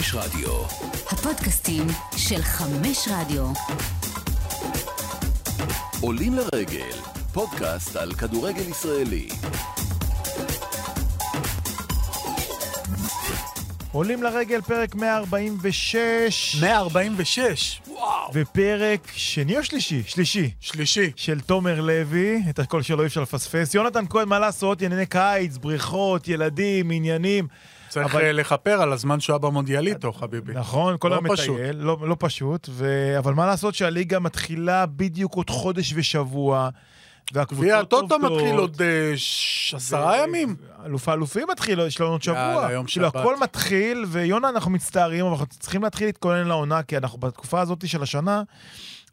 חמש רדיו. הפודקאסטים של חמש רדיו. עולים לרגל, פודקאסט על כדורגל ישראלי. עולים לרגל פרק 146, 146. ופרק שני או שלישי? שלישי. שלישי. של תומר לוי, את הקול שלו אי אפשר לפספס. יונתן כהן, מה לעשות? ענייני קיץ, בריכות, ילדים, עניינים. צריך אבל- אה, לכפר על הזמן שהוא היה במונדיאליטו, חביבי. נכון, כל לא היום פשוט. מטייל, לא, לא פשוט, ו... אבל מה לעשות שהליגה מתחילה בדיוק עוד חודש ושבוע, והקבוצות הטוטו. מתחיל עוד אה, עשרה ימים. אלוף האלופים מתחיל, יש לנו עוד שבוע. יאללה, יום כאילו, שבת. הכל מתחיל, ויונה, אנחנו מצטערים, אבל אנחנו צריכים להתחיל להתכונן לעונה, כי אנחנו בתקופה הזאת של השנה,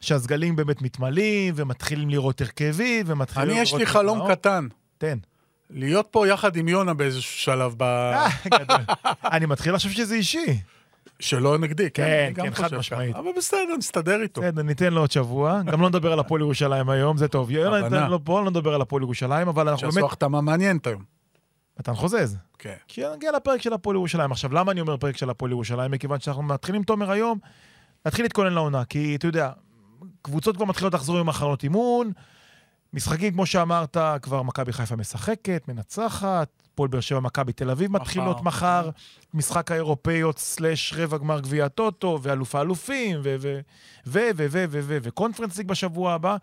שהסגלים באמת מתמלאים, ומתחילים לראות הרכבים, ומתחילים אני, לראות... יש לי חלום. קטן. תן. להיות פה יחד עם יונה באיזשהו שלב, ב... אה. אני מתחיל לחשוב שזה אישי. שלא נגדי, כן? כן, כן, חד. משמעית. אבל בסדר, נסתדר איתו. בסדר, ניתן לו עוד שבוע. גם לא נדבר על הפועל ירושלים היום, זה טוב. יונה. ניתן לו פה, לא נדבר על הפועל ירושלים, אבל אנחנו שעשו באמת... החתמה מעניינת היום. מתן חוזז. כן. כשנגיע לפרק של הפועל ירושלים. עכשיו, למה אני אומר פרק של הפועל ירושלים? מכיוון שאנחנו מתחילים, תומר, היום, להתחיל להתכונן לעונה. כי, אתה יודע, קבוצות כבר מתחילות לחזור עם מחנות אימון, משחקים, כמו שאמרת, כבר מכבי חיפה משחקת, מנצחת, הפועל באר שבע, מכבי תל אביב מתחילות מחר, משחק האירופאיות סלאש רבע גמר גביע הטוטו, ואלוף האלופים, ו... ו... ו... ו... ו... ו... ו... וקונפרנס ליג בשבוע הבא.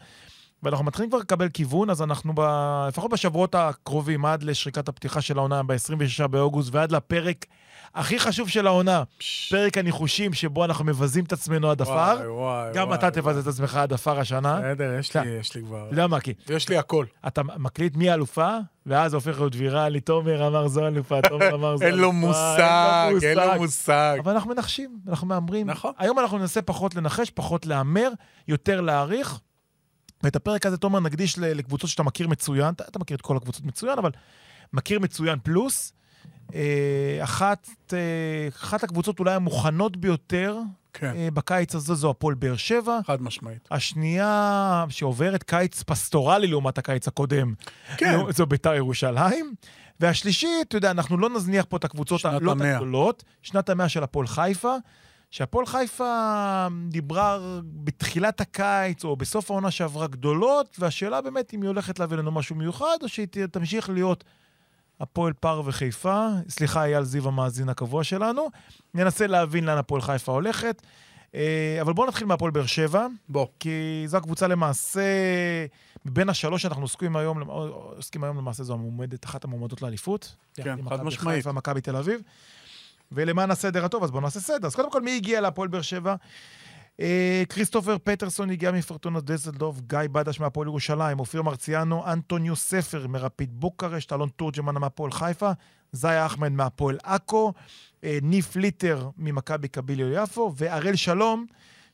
ואנחנו מתחילים כבר לקבל כיוון, אז אנחנו ב... לפחות בשבועות הקרובים, עד לשריקת הפתיחה של העונה ב-26 באוגוסט ועד לפרק הכי חשוב של העונה, פרק הניחושים שבו אנחנו מבזים את עצמנו עד עפר. גם אתה תבז את עצמך עד עפר השנה. בסדר, יש לי, יש לי כבר... אתה יודע מה, כי יש לי הכל. אתה מקליט מי האלופה, ואז הופך להיות ויראלי, תומר אמר זו אלופה, תומר אמר זו אלופה. אין לו מושג, אין לו מושג. אבל אנחנו מנחשים, אנחנו מהמרים. נכון. היום אנחנו ננסה פחות לנחש, פחות להמר, יותר להעריך. ואת הפרק הזה, תומר, נקדיש לקבוצות שאתה מכיר מצוין. אתה, אתה מכיר את כל הקבוצות מצוין, אבל מכיר מצוין פלוס. אה, אחת, אה, אחת הקבוצות אולי המוכנות ביותר כן, אה, בקיץ הזה זו הפועל באר שבע. חד משמעית. השנייה, שעוברת קיץ פסטורלי לעומת הקיץ הקודם, כן. לא, זו ביתר ירושלים. והשלישית, אתה יודע, אנחנו לא נזניח פה את הקבוצות הלא. הגדולות. שנת המאה של הפועל חיפה, שהפועל חיפה דיברה בתחילת הקיץ או בסוף העונה שעברה גדולות, והשאלה באמת אם היא הולכת להביא לנו משהו מיוחד, או שהיא תמשיך להיות הפועל פר וחיפה. סליחה, אייל זיו המאזין הקבוע שלנו. ננסה להבין לאן הפועל חיפה הולכת. אה, אבל בואו נתחיל מהפועל באר שבע. בוא. כי זו הקבוצה למעשה, מבין השלוש שאנחנו עוסקים היום, עוסקים היום למעשה זו המועמדת, אחת המועמדות לאליפות. כן, חד משמעית. חיפה, מכבי תל אביב. ולמען הסדר הטוב, אז בואו נעשה סדר. אז קודם כל, מי הגיע להפועל באר שבע? אה, כריסטופר פטרסון הגיע מפרטונה דסלדורף, גיא בדש מהפועל ירושלים, אופיר מרציאנו, אנטוניו ספר מרפיד בוקרשט, אלון תורג'מן מהפועל חיפה, זאיה אחמד מהפועל עכו, אה, ניף ליטר ממכבי קביליו יפו, והראל שלום,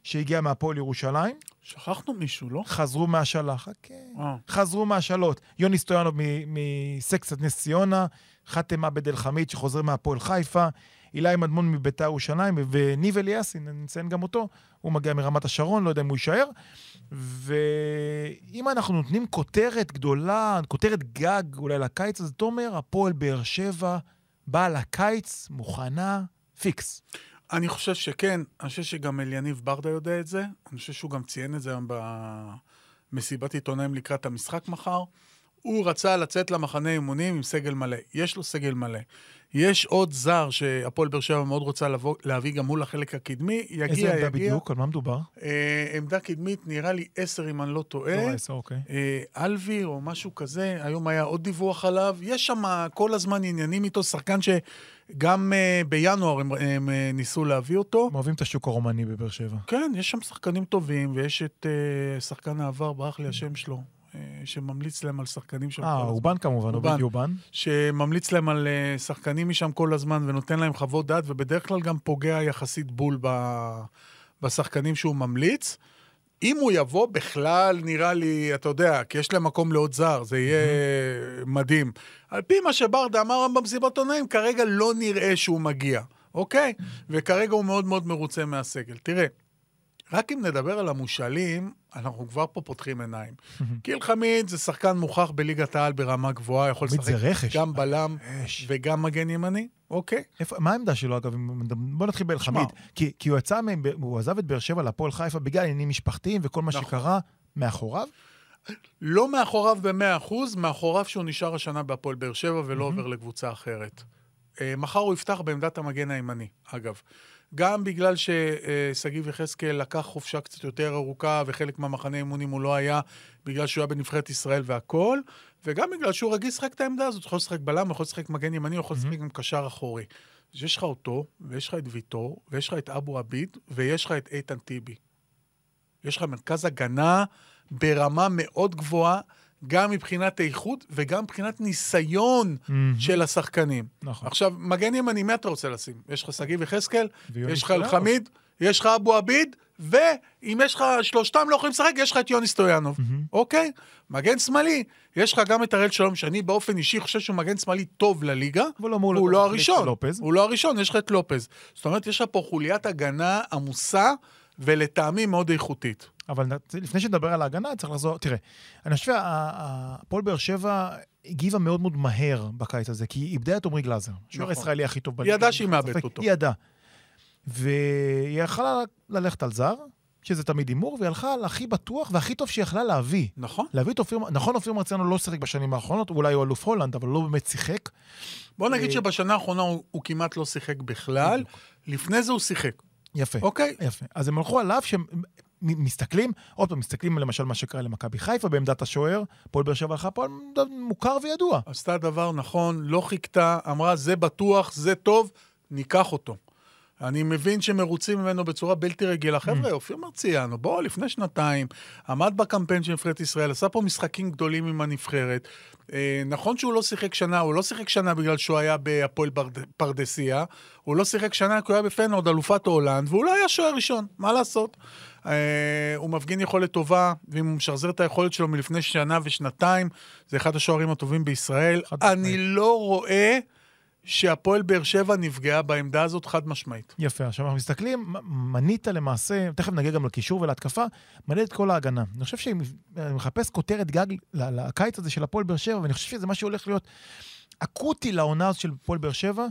שהגיע מהפועל ירושלים. שכחנו מישהו, לא? חזרו מהשאלה, חכה. אה, חזרו מהשאלות. יוני סטויאנוב מ- מסקסט נס ציונה, חאתם עבד אל חמיד שחוזר מהפועל חיפה, אילי מדמון מביתר ירושלים, וניב אליאסין, אני נציין גם אותו, הוא מגיע מרמת השרון, לא יודע אם הוא יישאר. ואם אנחנו נותנים כותרת גדולה, כותרת גג אולי לקיץ הזה, תומר, הפועל באר שבע באה לקיץ מוכנה פיקס. אני חושב שכן, אני חושב שגם אליניב ברדה יודע את זה, אני חושב שהוא גם ציין את זה היום במסיבת עיתונאים לקראת המשחק מחר. הוא רצה לצאת למחנה אימונים עם סגל מלא. יש לו סגל מלא. יש עוד זר שהפועל באר שבע מאוד רוצה לבוא, להביא גם מול החלק הקדמי, יגיע, איזה יגיע. עמדה בדיוק? על מה מדובר? אה, עמדה קדמית, נראה לי עשר אם אני לא טועה. לא, עשר, אוקיי. אה, אלוויר או משהו כזה, היום היה עוד דיווח עליו. יש שם כל הזמן עניינים איתו, שחקן שגם אה, בינואר הם, הם אה, ניסו להביא אותו. הם אוהבים את השוק הרומני בבאר שבע. כן, יש שם שחקנים טובים, ויש את אה, שחקן העבר, ברח לי השם שלו, אה, שממליץ להם על שחקנים שם. אה. אורבן כמובן, אורבן. אובידי אורבן. שממליץ להם על אה, שחקנים משם כל הזמן ונותן להם חוות דעת, ובדרך כלל גם פוגע יחסית בול ב- בשחקנים שהוא ממליץ. אם הוא יבוא בכלל, נראה לי, אתה יודע, כי יש להם מקום לעוד זר, זה יהיה מדהים. על פי מה שברדה אמר במסיבת עונאים, כרגע לא נראה שהוא מגיע, אוקיי? וכרגע הוא מאוד מאוד מרוצה מהסגל. תראה, רק אם נדבר על המושאלים, אנחנו כבר פה פותחים עיניים. גיל חמיד זה שחקן מוכח בליגת העל ברמה גבוהה, יכול לשחק. גם בלם. וגם מגן ימני, אוקיי? איפה, מה העמדה שלו, אגב? בוא נתחיל באלחמיד. כי, כי הוא יצא, הוא עזב את באר שבע להפועל חיפה בגלל עניינים משפחתיים וכל מה נכון. שקרה מאחוריו. לא מאחוריו ב-100%, מאחוריו שהוא נשאר השנה בהפועל באר שבע ולא עובר לקבוצה אחרת. אה, מחר הוא יפתח בעמדת המגן הימני, אגב. גם בגלל ששגיב יחזקאל לקח חופשה קצת יותר ארוכה וחלק מהמחנה אימונים הוא לא היה, בגלל שהוא היה בנבחרת ישראל והכול, וגם בגלל שהוא רגיל לשחק את העמדה הזאת. יכול לשחק בלם, יכול לשחק מגן ימני, יכול לשחק גם קשר אחורי. אז יש לך אותו, ויש לך את ויטור, ויש לך את אבו עביד, ויש לך את איתן טיבי. יש לך מרכז הגנה ברמה מאוד גבוהה, גם מבחינת איכות וגם מבחינת ניסיון של השחקנים. נכון. עכשיו, מגן ימני, מי אתה רוצה לשים? יש לך שגיב יחזקאל, יש לך. אלחמיד, יש לך אבו עביד, ואם יש לך, שלושתם לא יכולים לשחק, יש לך את יוני סטויאנוב, אוקיי? מגן שמאלי, יש לך גם את הראל שלום, שאני באופן אישי חושב שהוא מגן שמאלי טוב לליגה, לא הוא לא המחליף של הראשון. לופז. הוא לא הראשון, יש לך את לופז. זאת אומרת, יש לך פה חוליית הגנה עמוסה, ולטעמי מאוד איכותית. אבל לפני שנדבר על ההגנה, צריך לחזור... תראה, אני חושב שהפועל באר שבע הגיבה מאוד מאוד מהר בקיץ הזה, כי היא איבדה את עמרי גלאזר, שהוא נכון. הישראלי הכי טוב היא ידעה שהיא מאבדת. אותו. היא ידעה. והיא יכלה ללכת על זר, שזה תמיד הימור, והיא הלכה על הכי בטוח והכי טוב שהיא יכלה להביא. נכון. להביא את אופיר, נכון, אופיר מרציאנו לא שיחק בשנים האחרונות, אולי הוא אלוף הולנד, אבל לא באמת שיחק. בוא נגיד אה, שבשנה האחרונה הוא, הוא כמעט לא שיחק בכלל, לפני זה הוא שיחק, יפה. אוקיי? יפה. אז הם הלכו עליו שהם מסתכלים, עוד פעם, מסתכלים למשל מה שקרה למכבי חיפה בעמדת השוער, פועל באר שבע הלכה פה מוכר וידוע. עשתה דבר נכון, לא חיכתה, אמרה, זה בטוח, זה טוב, ניקח אותו. אני מבין שמרוצים ממנו בצורה בלתי רגילה. חבר'ה, אופיר מרציאנו, בוא, לפני שנתיים, עמד בקמפיין של נבחרת ישראל, עשה פה משחקים גדולים עם הנבחרת. אה, נכון שהוא לא שיחק שנה, הוא לא שיחק שנה בגלל שהוא היה בהפועל פרדסיה, הוא לא שיחק שנה כי הוא היה בפנורד, אלופת הולנד, והוא לא היה שוער ראשון, מה לעשות? אה, הוא מפגין יכולת טובה, ואם הוא משחזר את היכולת שלו מלפני שנה ושנתיים, זה אחד השוערים הטובים בישראל. אני לא רואה שהפועל באר שבע נפגעה בעמדה הזאת חד משמעית. יפה, עכשיו אנחנו מסתכלים, מנית למעשה, תכף נגיע גם לקישור ולהתקפה, מנית את כל ההגנה. אני חושב שאני מחפש כותרת גג לקיץ הזה של הפועל באר שבע, ואני חושב שזה מה שהולך להיות אקוטי לעונה הזאת של הפועל באר שבע,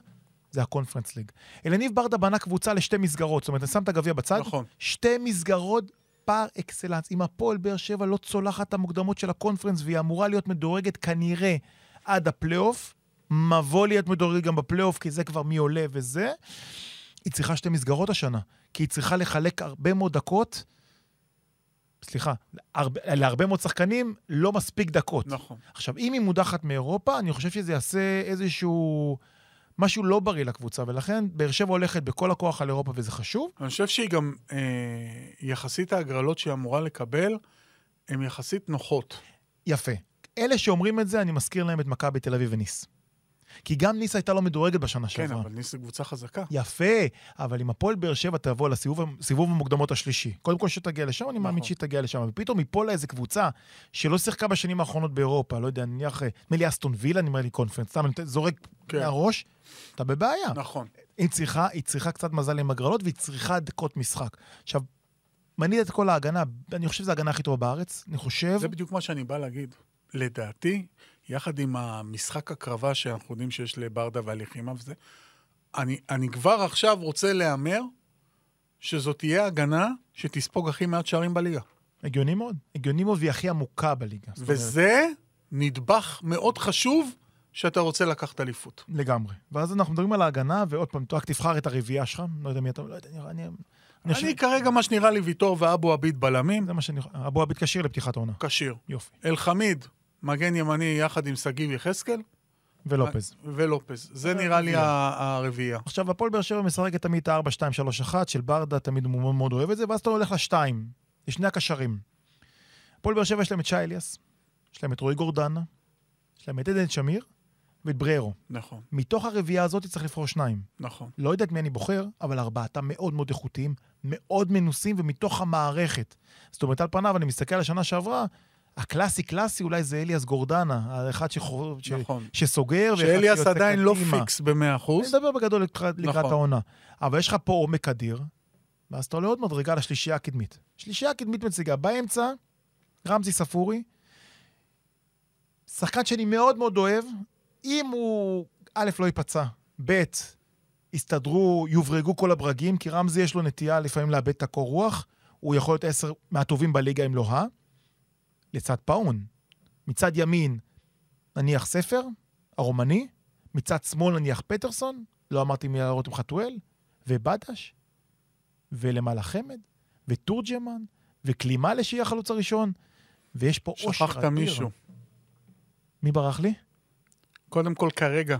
זה הקונפרנס ליג. אליניב ברדה בנה קבוצה לשתי מסגרות, זאת אומרת, אני שם את הגביע בצד, נכון. שתי מסגרות פר אקסלנס. אם הפועל באר שבע לא צולחת את המוקדמות של הקונפרנס, והיא אמורה להיות מדורגת כנראה עד הפלייאוף, אמורה להיות מדורגת גם בפלייאוף, כי זה כבר מי עולה וזה, היא צריכה שתי מסגרות השנה. כי היא צריכה לחלק הרבה מאוד דקות, סליחה, הרבה, להרבה מאוד שחקנים לא מספיק דקות. נכון. עכשיו, אם היא מודחת מאירופה, אני חושב שזה יעשה איזשהו... משהו לא בריא לקבוצה, ולכן באר שבע הולכת בכל הכוח על אירופה, וזה חשוב. אני חושב שהיא גם, אה, יחסית ההגרלות שהיא אמורה לקבל, הן יחסית נוחות. יפה. אלה שאומרים את זה, אני מזכיר להם את מכבי תל אביב וניס. כי גם ניס הייתה לא מדורגת בשנה כן, שעברה. אבל ניס זו קבוצה חזקה. יפה, אבל אם הפועל באר שבע תבוא לסיבוב סיבוב המוקדמות השלישי, קודם כל שתגיע לשם, אני מאמין נכון. שהיא תגיע לשם, ופתאום ייפול לה איזה קבוצה שלא שיחקה בשנים האחרונות באירופה, לא יודע, נניח, אה, נדמה לי אסטון וילה, נדמה לי קונפרנס, סתם אני זורק כן. מהראש, אתה בבעיה. נכון. היא צריכה, היא צריכה קצת מזל עם הגרלות, והיא צריכה דקות משחק. עכשיו, מנית את כל ההגנה, אני חושב שזו ההגנה הכי טובה בארץ, אני חושב. זה בדיוק מה שאני בא להגיד. לדעתי, יחד עם המשחק הקרבה שאנחנו יודעים שיש לברדה והלחימה וזה, אני, אני כבר עכשיו רוצה להמר שזאת תהיה הגנה שתספוג הכי מעט שערים בליגה. הגיוני מאוד. הגיוני מאוד והיא הכי עמוקה בליגה. זאת אומרת, וזה נדבך מאוד חשוב שאתה רוצה לקחת אליפות. לגמרי. ואז אנחנו מדברים על ההגנה, ועוד פעם, רק תבחר את הרביעייה שלך, לא יודע מי אתה, לא יודע, נראה, אני... אני אני כרגע, מה שנראה לי, ויטור ואבו עביד בלמים, זה מה שאני... אבו עביד כשיר לפתיחת העונה. כשיר. יופי. אלחמיד, מגן ימני יחד עם שגיב יחזקאל, ולופז. ולופז. זה נראה לי הרביעייה. עכשיו, הפועל באר שבע משחקת תמיד את ה-4-2-3-1 של ברדה, תמיד הוא מאוד מאוד אוהב את זה, ואז אתה הולך לשתיים, לשני הקשרים. הפועל באר שבע יש להם את שי אליאס, יש להם את רועי גורדנה, יש להם את עדן שמיר ואת בררו. נכון, מתוך הרביעייה הזאת צריך לבחור שניים. נכון. לא יודע את מי אני בוחר, אבל ארבעתם מאוד מאוד איכותיים, מאוד מנוסים ומתוך המערכת. זאת אומרת, על פניו, אני מסתכל על השנה שעברה, הקלאסי קלאסי אולי זה אליאס גורדנה, האחד שחוזר... ש... נכון. שסוגר. שאליאס עדיין לא קדימה. פיקס ב-100%. אני מדבר בגדול לקראת נכון. העונה. אבל יש לך פה עומק אדיר, ואז אתה עולה עוד מדרגה לשלישייה הקדמית. שלישייה הקדמית מציגה באמצע, רמזי ספורי, שחקן שאני מאוד מאוד אוהב, אם הוא, א', לא ייפצע, ב', יסתדרו, יוברגו כל הברגים, כי רמזי יש לו נטייה לפעמים לאבד את הקור רוח, הוא יכול להיות עשר מהטובים בליגה אם לא ה. לצד פאון. מצד ימין, נניח ספר, הרומני, מצד שמאל נניח פטרסון, לא אמרתי מילה על רותם חתואל, ובדש, ולמעלה חמד, ותורג'מן, וקלימאלה שיהיה החלוץ הראשון, ויש פה אושר אדיר. שכחת מישהו. מי ברח לי? קודם כל, כרגע,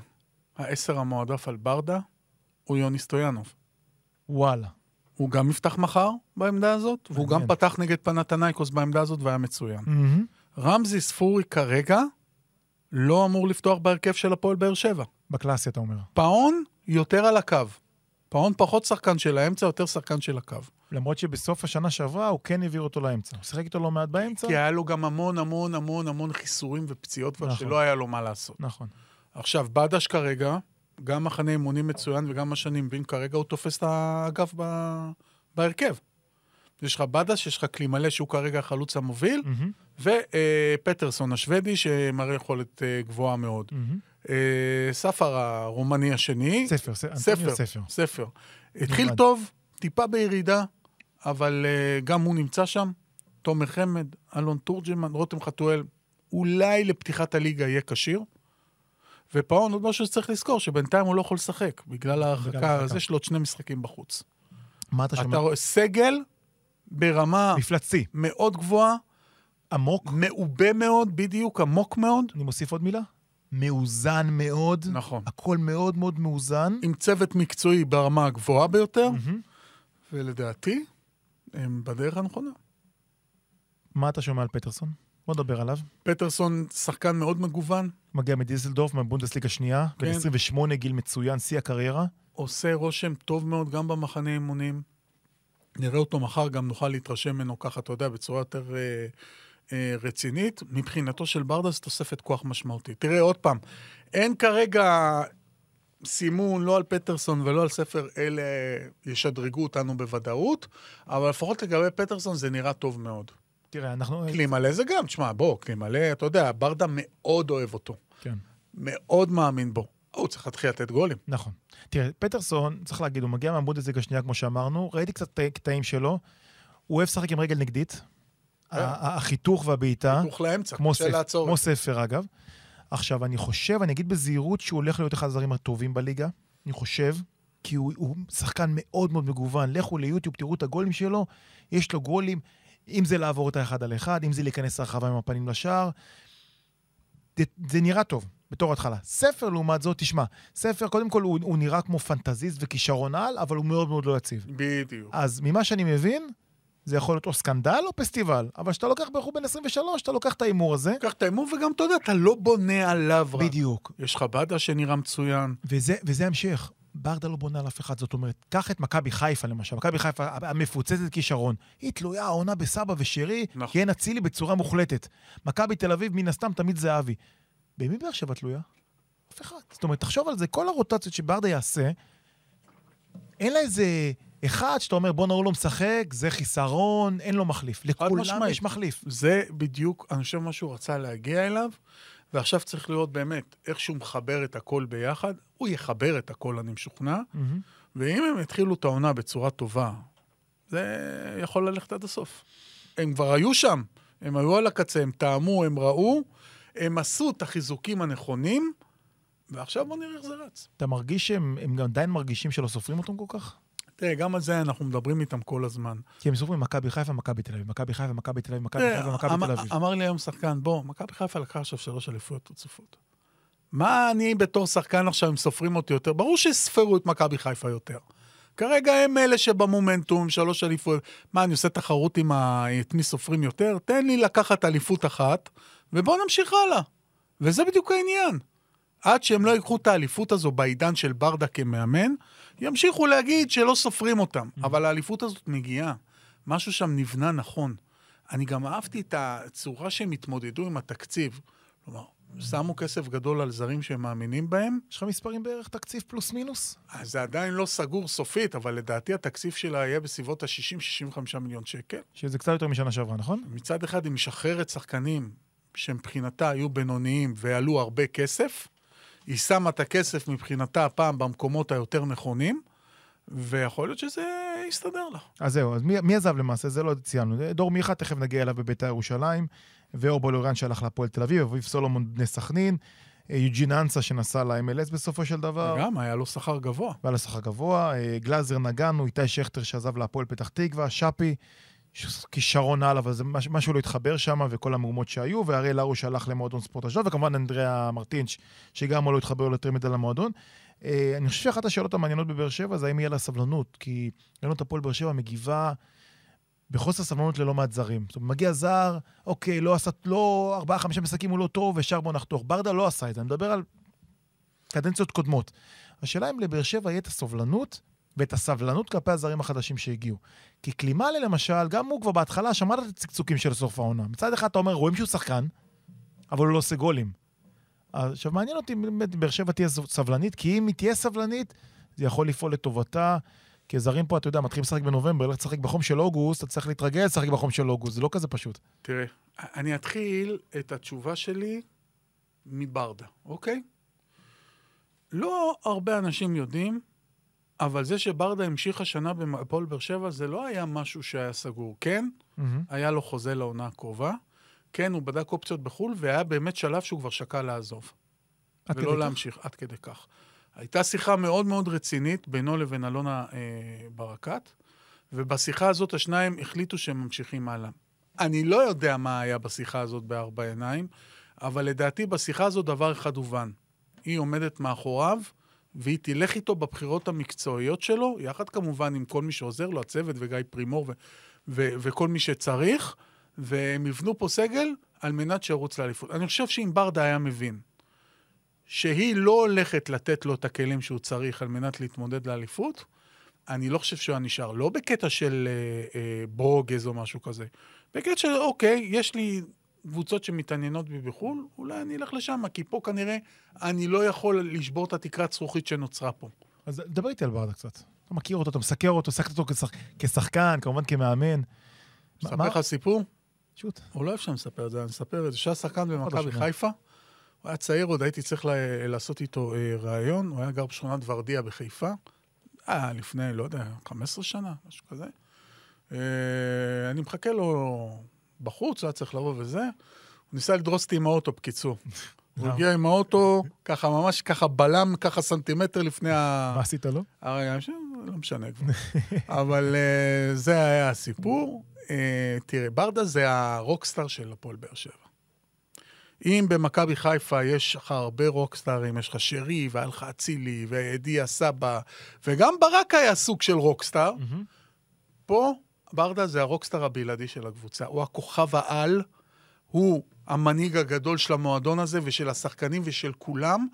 העשר המועדף על ברדה הוא יוני סטויאנוב. וואלה. הוא גם יפתח מחר בעמדה הזאת, והוא גם. פתח נגד פנאתינייקוס בעמדה הזאת והיה מצוין. רמזי ספורי כרגע לא אמור לפתוח בהרכב של הפועל באר שבע. בקלאסי, אתה אומר. פאון יותר על הקו. פאון פחות שחקן של האמצע, יותר שחקן של הקו. למרות שבסוף השנה שעברה הוא כן העביר אותו לאמצע. הוא שיחק איתו לא מעט באמצע. כי היה לו גם המון המון המון המון חיסורים ופציעות, נכון. שלא היה לו מה לעשות. נכון. עכשיו, בדש כרגע, גם מחנה אימונים מצוין וגם מה שאני מבין, כרגע הוא תופס את האגף ב... בהרכב. יש לך בדש, יש לך קלימלה שהוא כרגע החלוץ המוביל, מהמם, ופטרסון השוודי שמראה יכולת אה, גבוהה מאוד. אה, ספר הרומני השני, ספר, ספר, אנטוניו ספר. ספר. התחיל. טוב, טיפה בירידה, אבל uh, גם הוא נמצא שם. תומר חמד, אלון תורג'מן, רותם חתואל, אולי לפתיחת הליגה יהיה כשיר. ופאון, עוד משהו שצריך לזכור, שבינתיים הוא לא יכול לשחק, בגלל ההרחקה. אז יש לו עוד שני משחקים בחוץ. מה אתה אתה שומע? רואה, סגל ברמה מפלצתי. מאוד גבוהה, עמוק. מעובה מאוד, בדיוק, עמוק מאוד. אני מוסיף עוד מילה. מאוזן מאוד. נכון. הכל מאוד מאוד מאוזן. עם צוות מקצועי ברמה הגבוהה ביותר, מהמם. ולדעתי, הם בדרך הנכונה. מה אתה שומע על פטרסון? בוא נדבר עליו. פטרסון שחקן מאוד מגוון, מגיע מדיסלדורף, מהבונדסליגה השנייה. בן כן. 28, גיל מצוין, שיא הקריירה. עושה רושם טוב מאוד גם במחנה אימונים. נראה אותו מחר, גם נוכל להתרשם ממנו ככה, אתה יודע, בצורה יותר אה, אה, רצינית. מבחינתו של ברדה זו תוספת כוח משמעותית. תראה, עוד פעם, אין כרגע סימון לא על פטרסון ולא על ספר, אלה ישדרגו אותנו בוודאות, אבל לפחות לגבי פטרסון זה נראה טוב מאוד. תראה, אנחנו... כלי מלא זה גם, תשמע, בוא, כלי מלא, אתה יודע, ברדה מאוד אוהב אותו. כן. מאוד מאמין בו. הוא צריך להתחיל לתת גולים. נכון. תראה, פטרסון, צריך להגיד, הוא מגיע מהבונדסליגה השנייה, כמו שאמרנו, ראיתי קצת קטע- קטעים שלו, הוא אוהב לשחק עם רגל נגדית. ה- החיתוך והבעיטה, היתוך לאמצע, קשה לעצור. כמו ספר אגב. עכשיו, אני חושב, אני אגיד בזהירות שהוא הולך להיות אחד הזרים הטובים בליגה, אני חושב, כי הוא, הוא שחקן מאוד מאוד מגוון. לכו ליוטיוב, תראו את הגולים שלו, יש לו גולים, אם זה לעבור את האחד על אחד, אם זה להיכנס לרחבה עם הפנים לשער. זה, זה נראה טוב, בתור התחלה. ספר, לעומת זאת, תשמע, ספר, קודם כל, הוא, הוא נראה כמו פנטזיסט וכישרון על, אבל הוא מאוד מאוד לא יציב. בדיוק. אז ממה שאני מבין, זה יכול להיות או סקנדל או פסטיבל, אבל כשאתה לוקח בחור בן 23, אתה לוקח את ההימור הזה. קח את ההימור, וגם, אתה יודע, אתה לא בונה עליו רק. בדיוק. יש לך בדה שנראה מצוין. וזה, וזה המשך. ברדה לא בונה על אף אחד, זאת אומרת, קח את מכבי חיפה למשל, מכבי חיפה המפוצצת כישרון, היא תלויה העונה בסבא ושרי, נכון. כי אין אצילי בצורה מוחלטת. מכבי תל אביב, מן הסתם, תמיד זהבי. במי באר שבע תלויה? אף אחד. זאת אומרת, תחשוב על זה, כל הרוטציות שברדה יעשה, אין לה איזה אחד שאתה אומר, בואנה, הוא לא משחק, זה חיסרון, אין לו מחליף. לכולם. יש מחליף. זה בדיוק, אני חושב, מה שהוא רצה להגיע אליו, ועכשיו צריך לראות באמת איך שהוא מחבר את הכל ביחד. הוא יחבר את הכל, אני משוכנע, מהמם. ואם הם יתחילו את העונה בצורה טובה, זה יכול ללכת עד הסוף. הם כבר היו שם, הם היו על הקצה, הם טעמו, הם ראו, הם עשו את החיזוקים הנכונים, ועכשיו בוא נראה איך זה רץ. אתה מרגיש שהם הם גם עדיין מרגישים שלא סופרים אותם כל כך? תראה, גם על זה אנחנו מדברים איתם כל הזמן. כי הם סופרים מכבי חיפה, מכבי תל אביב, מכבי חיפה, מכבי תל אביב, מכבי חיפה, מכבי אמר- תל אביב. אמר לי היום שחקן, בוא, מכבי חיפה לקחה עכשיו שלוש אליפויות רצופות. מה אני בתור שחקן עכשיו, הם סופרים אותי יותר? ברור שיספרו את מכבי חיפה יותר. כרגע הם אלה שבמומנטום, שלוש אליפויות. מה, אני עושה תחרות עם ה... את מי סופרים יותר? תן לי לקחת אליפות אחת, ובואו נמשיך הלאה. וזה בדיוק העניין. עד שהם לא ייקחו את האליפות הזו בעידן של ברדה כמאמן, ימשיכו להגיד שלא סופרים אותם. אבל האליפות הזאת מגיעה. משהו שם נבנה נכון. אני גם אהבתי את הצורה שהם התמודדו עם התקציב. כלומר, שמו כסף גדול על זרים שהם מאמינים בהם. יש לך מספרים בערך תקציב פלוס מינוס? אז זה עדיין לא סגור סופית, אבל לדעתי התקציב שלה יהיה בסביבות ה-60-65 מיליון שקל. שזה קצת יותר משנה שעברה, נכון? מצד אחד היא משחררת שחקנים שמבחינתה היו בינוניים ועלו הרבה כסף. היא שמה את הכסף מבחינתה הפעם במקומות היותר נכונים, ויכול להיות שזה יסתדר לה. אז זהו, אז מי, מי עזב למעשה? זה לא ציינו. דור מיכה, תכף נגיע אליו בביתר ירושלים, ואור בולוריאן שהלך להפועל תל אביב, אביב סולומון בני סכנין, אה, יוג'ין אנסה שנסע ל-MLS בסופו של דבר. וגם היה לו שכר גבוה. והיה לו שכר גבוה, אה, גלאזר נגענו, איתי שכטר שעזב להפועל פתח תקווה, שפי, כישרון על, אבל זה מש, משהו לא התחבר שם, וכל המהומות שהיו, ואריאל הרוש הלך למועדון ספורט אשדוד, וכמובן אנדריאה מרטינץ', שגם הוא לא התחבר יותר מדי למועדון. אה, אני חושב שאחת השאלות המעניינות בבאר שבע זה האם יהיה לה סבלנות, כי ראינו את הפועל באר שבע מגיבה בחוסר סבלנות ללא מעט זרים. זאת אומרת, מגיע זר, אוקיי, לא עשה, לא, ארבעה, חמישה משחקים הוא לא טוב, ישר בוא נחתוך. ברדה לא עשה את זה, אני מדבר על קדנציות קודמות. השאלה אם לבאר שבע יהיה את הסובלנות ואת הסבלנות כלפי הזרים החדשים שהגיעו. כי קלימאלה למשל, גם הוא כבר בהתחלה שמע את הצקצוקים של סוף העונה. מצד אחד אתה אומר, רואים שהוא שחקן, אבל הוא לא עושה גולים. עכשיו, מעניין אותי אם באמת באר שבע תהיה סבלנית, כי אם היא תהיה סבלנית, זה יכול לפעול לטובתה. כי זרים פה, אתה יודע, מתחילים לשחק בנובמבר, לך לשחק בחום של אוגוסט, אתה צריך להתרגל לשחק בחום של אוגוסט, זה לא כזה פשוט. תראה, אני אתחיל את התשובה שלי מברדה, אוקיי? לא הרבה אנשים יודעים, אבל זה שברדה המשיך השנה בהפועל באר שבע, זה לא היה משהו שהיה סגור. כן, היה לו חוזה לעונה הקרובה. כן, הוא בדק אופציות בחו"ל, והיה באמת שלב שהוא כבר שקל לעזוב. ולא כך? להמשיך, עד כדי כך. הייתה שיחה מאוד מאוד רצינית בינו לבין אלונה אה, ברקת, ובשיחה הזאת השניים החליטו שהם ממשיכים הלאה. אני לא יודע מה היה בשיחה הזאת בארבע עיניים, אבל לדעתי בשיחה הזאת דבר אחד הובן. היא עומדת מאחוריו, והיא תלך איתו בבחירות המקצועיות שלו, יחד כמובן עם כל מי שעוזר לו, הצוות וגיא פרימור ו- ו- וכל מי שצריך, והם יבנו פה סגל על מנת שירוץ לאליפות. אני חושב שאם ברדה היה מבין שהיא לא הולכת לתת לו את הכלים שהוא צריך על מנת להתמודד לאליפות, אני לא חושב שהוא היה נשאר. לא בקטע של אה, אה, ברוגז או משהו כזה. בקטע של, אוקיי, יש לי קבוצות שמתעניינות בי בחו"ל, אולי אני אלך לשם, כי פה כנראה אני לא יכול לשבור את התקרת זכוכית שנוצרה פה. אז דבר איתי על ברדה קצת. אתה מכיר אותו, אתה מסקר אותו, שחקת אותו כשח... כשחקן, כמובן כמאמן. אספר לך סיפור? שוט. הוא לא אוהב שאני מספר את זה, אני אספר את זה. שהיה שחקן במכבי השנה. חיפה, הוא היה צעיר, עוד הייתי צריך לה, לעשות איתו אה, ראיון, הוא היה גר בשכונת ורדיה בחיפה. אה, לפני, לא יודע, 15 שנה, משהו כזה. אה, אני מחכה לו בחוץ, הוא היה צריך לבוא וזה. הוא ניסה לדרוס אותי עם האוטו, בקיצור. הוא למה? הגיע עם האוטו, ככה ממש ככה בלם, ככה סנטימטר לפני ה... מה עשית לו? לא משנה כבר. אבל uh, זה היה הסיפור. Uh, תראה, ברדה זה הרוקסטאר של הפועל באר שבע. אם במכבי חיפה יש לך הרבה רוקסטארים, יש לך שרי, והיה לך אצילי, ואדיה סבא, וגם ברק היה סוג של רוקסטאר, פה ברדה זה הרוקסטאר הבלעדי של הקבוצה. הוא הכוכב העל, הוא המנהיג הגדול של המועדון הזה ושל השחקנים ושל כולם,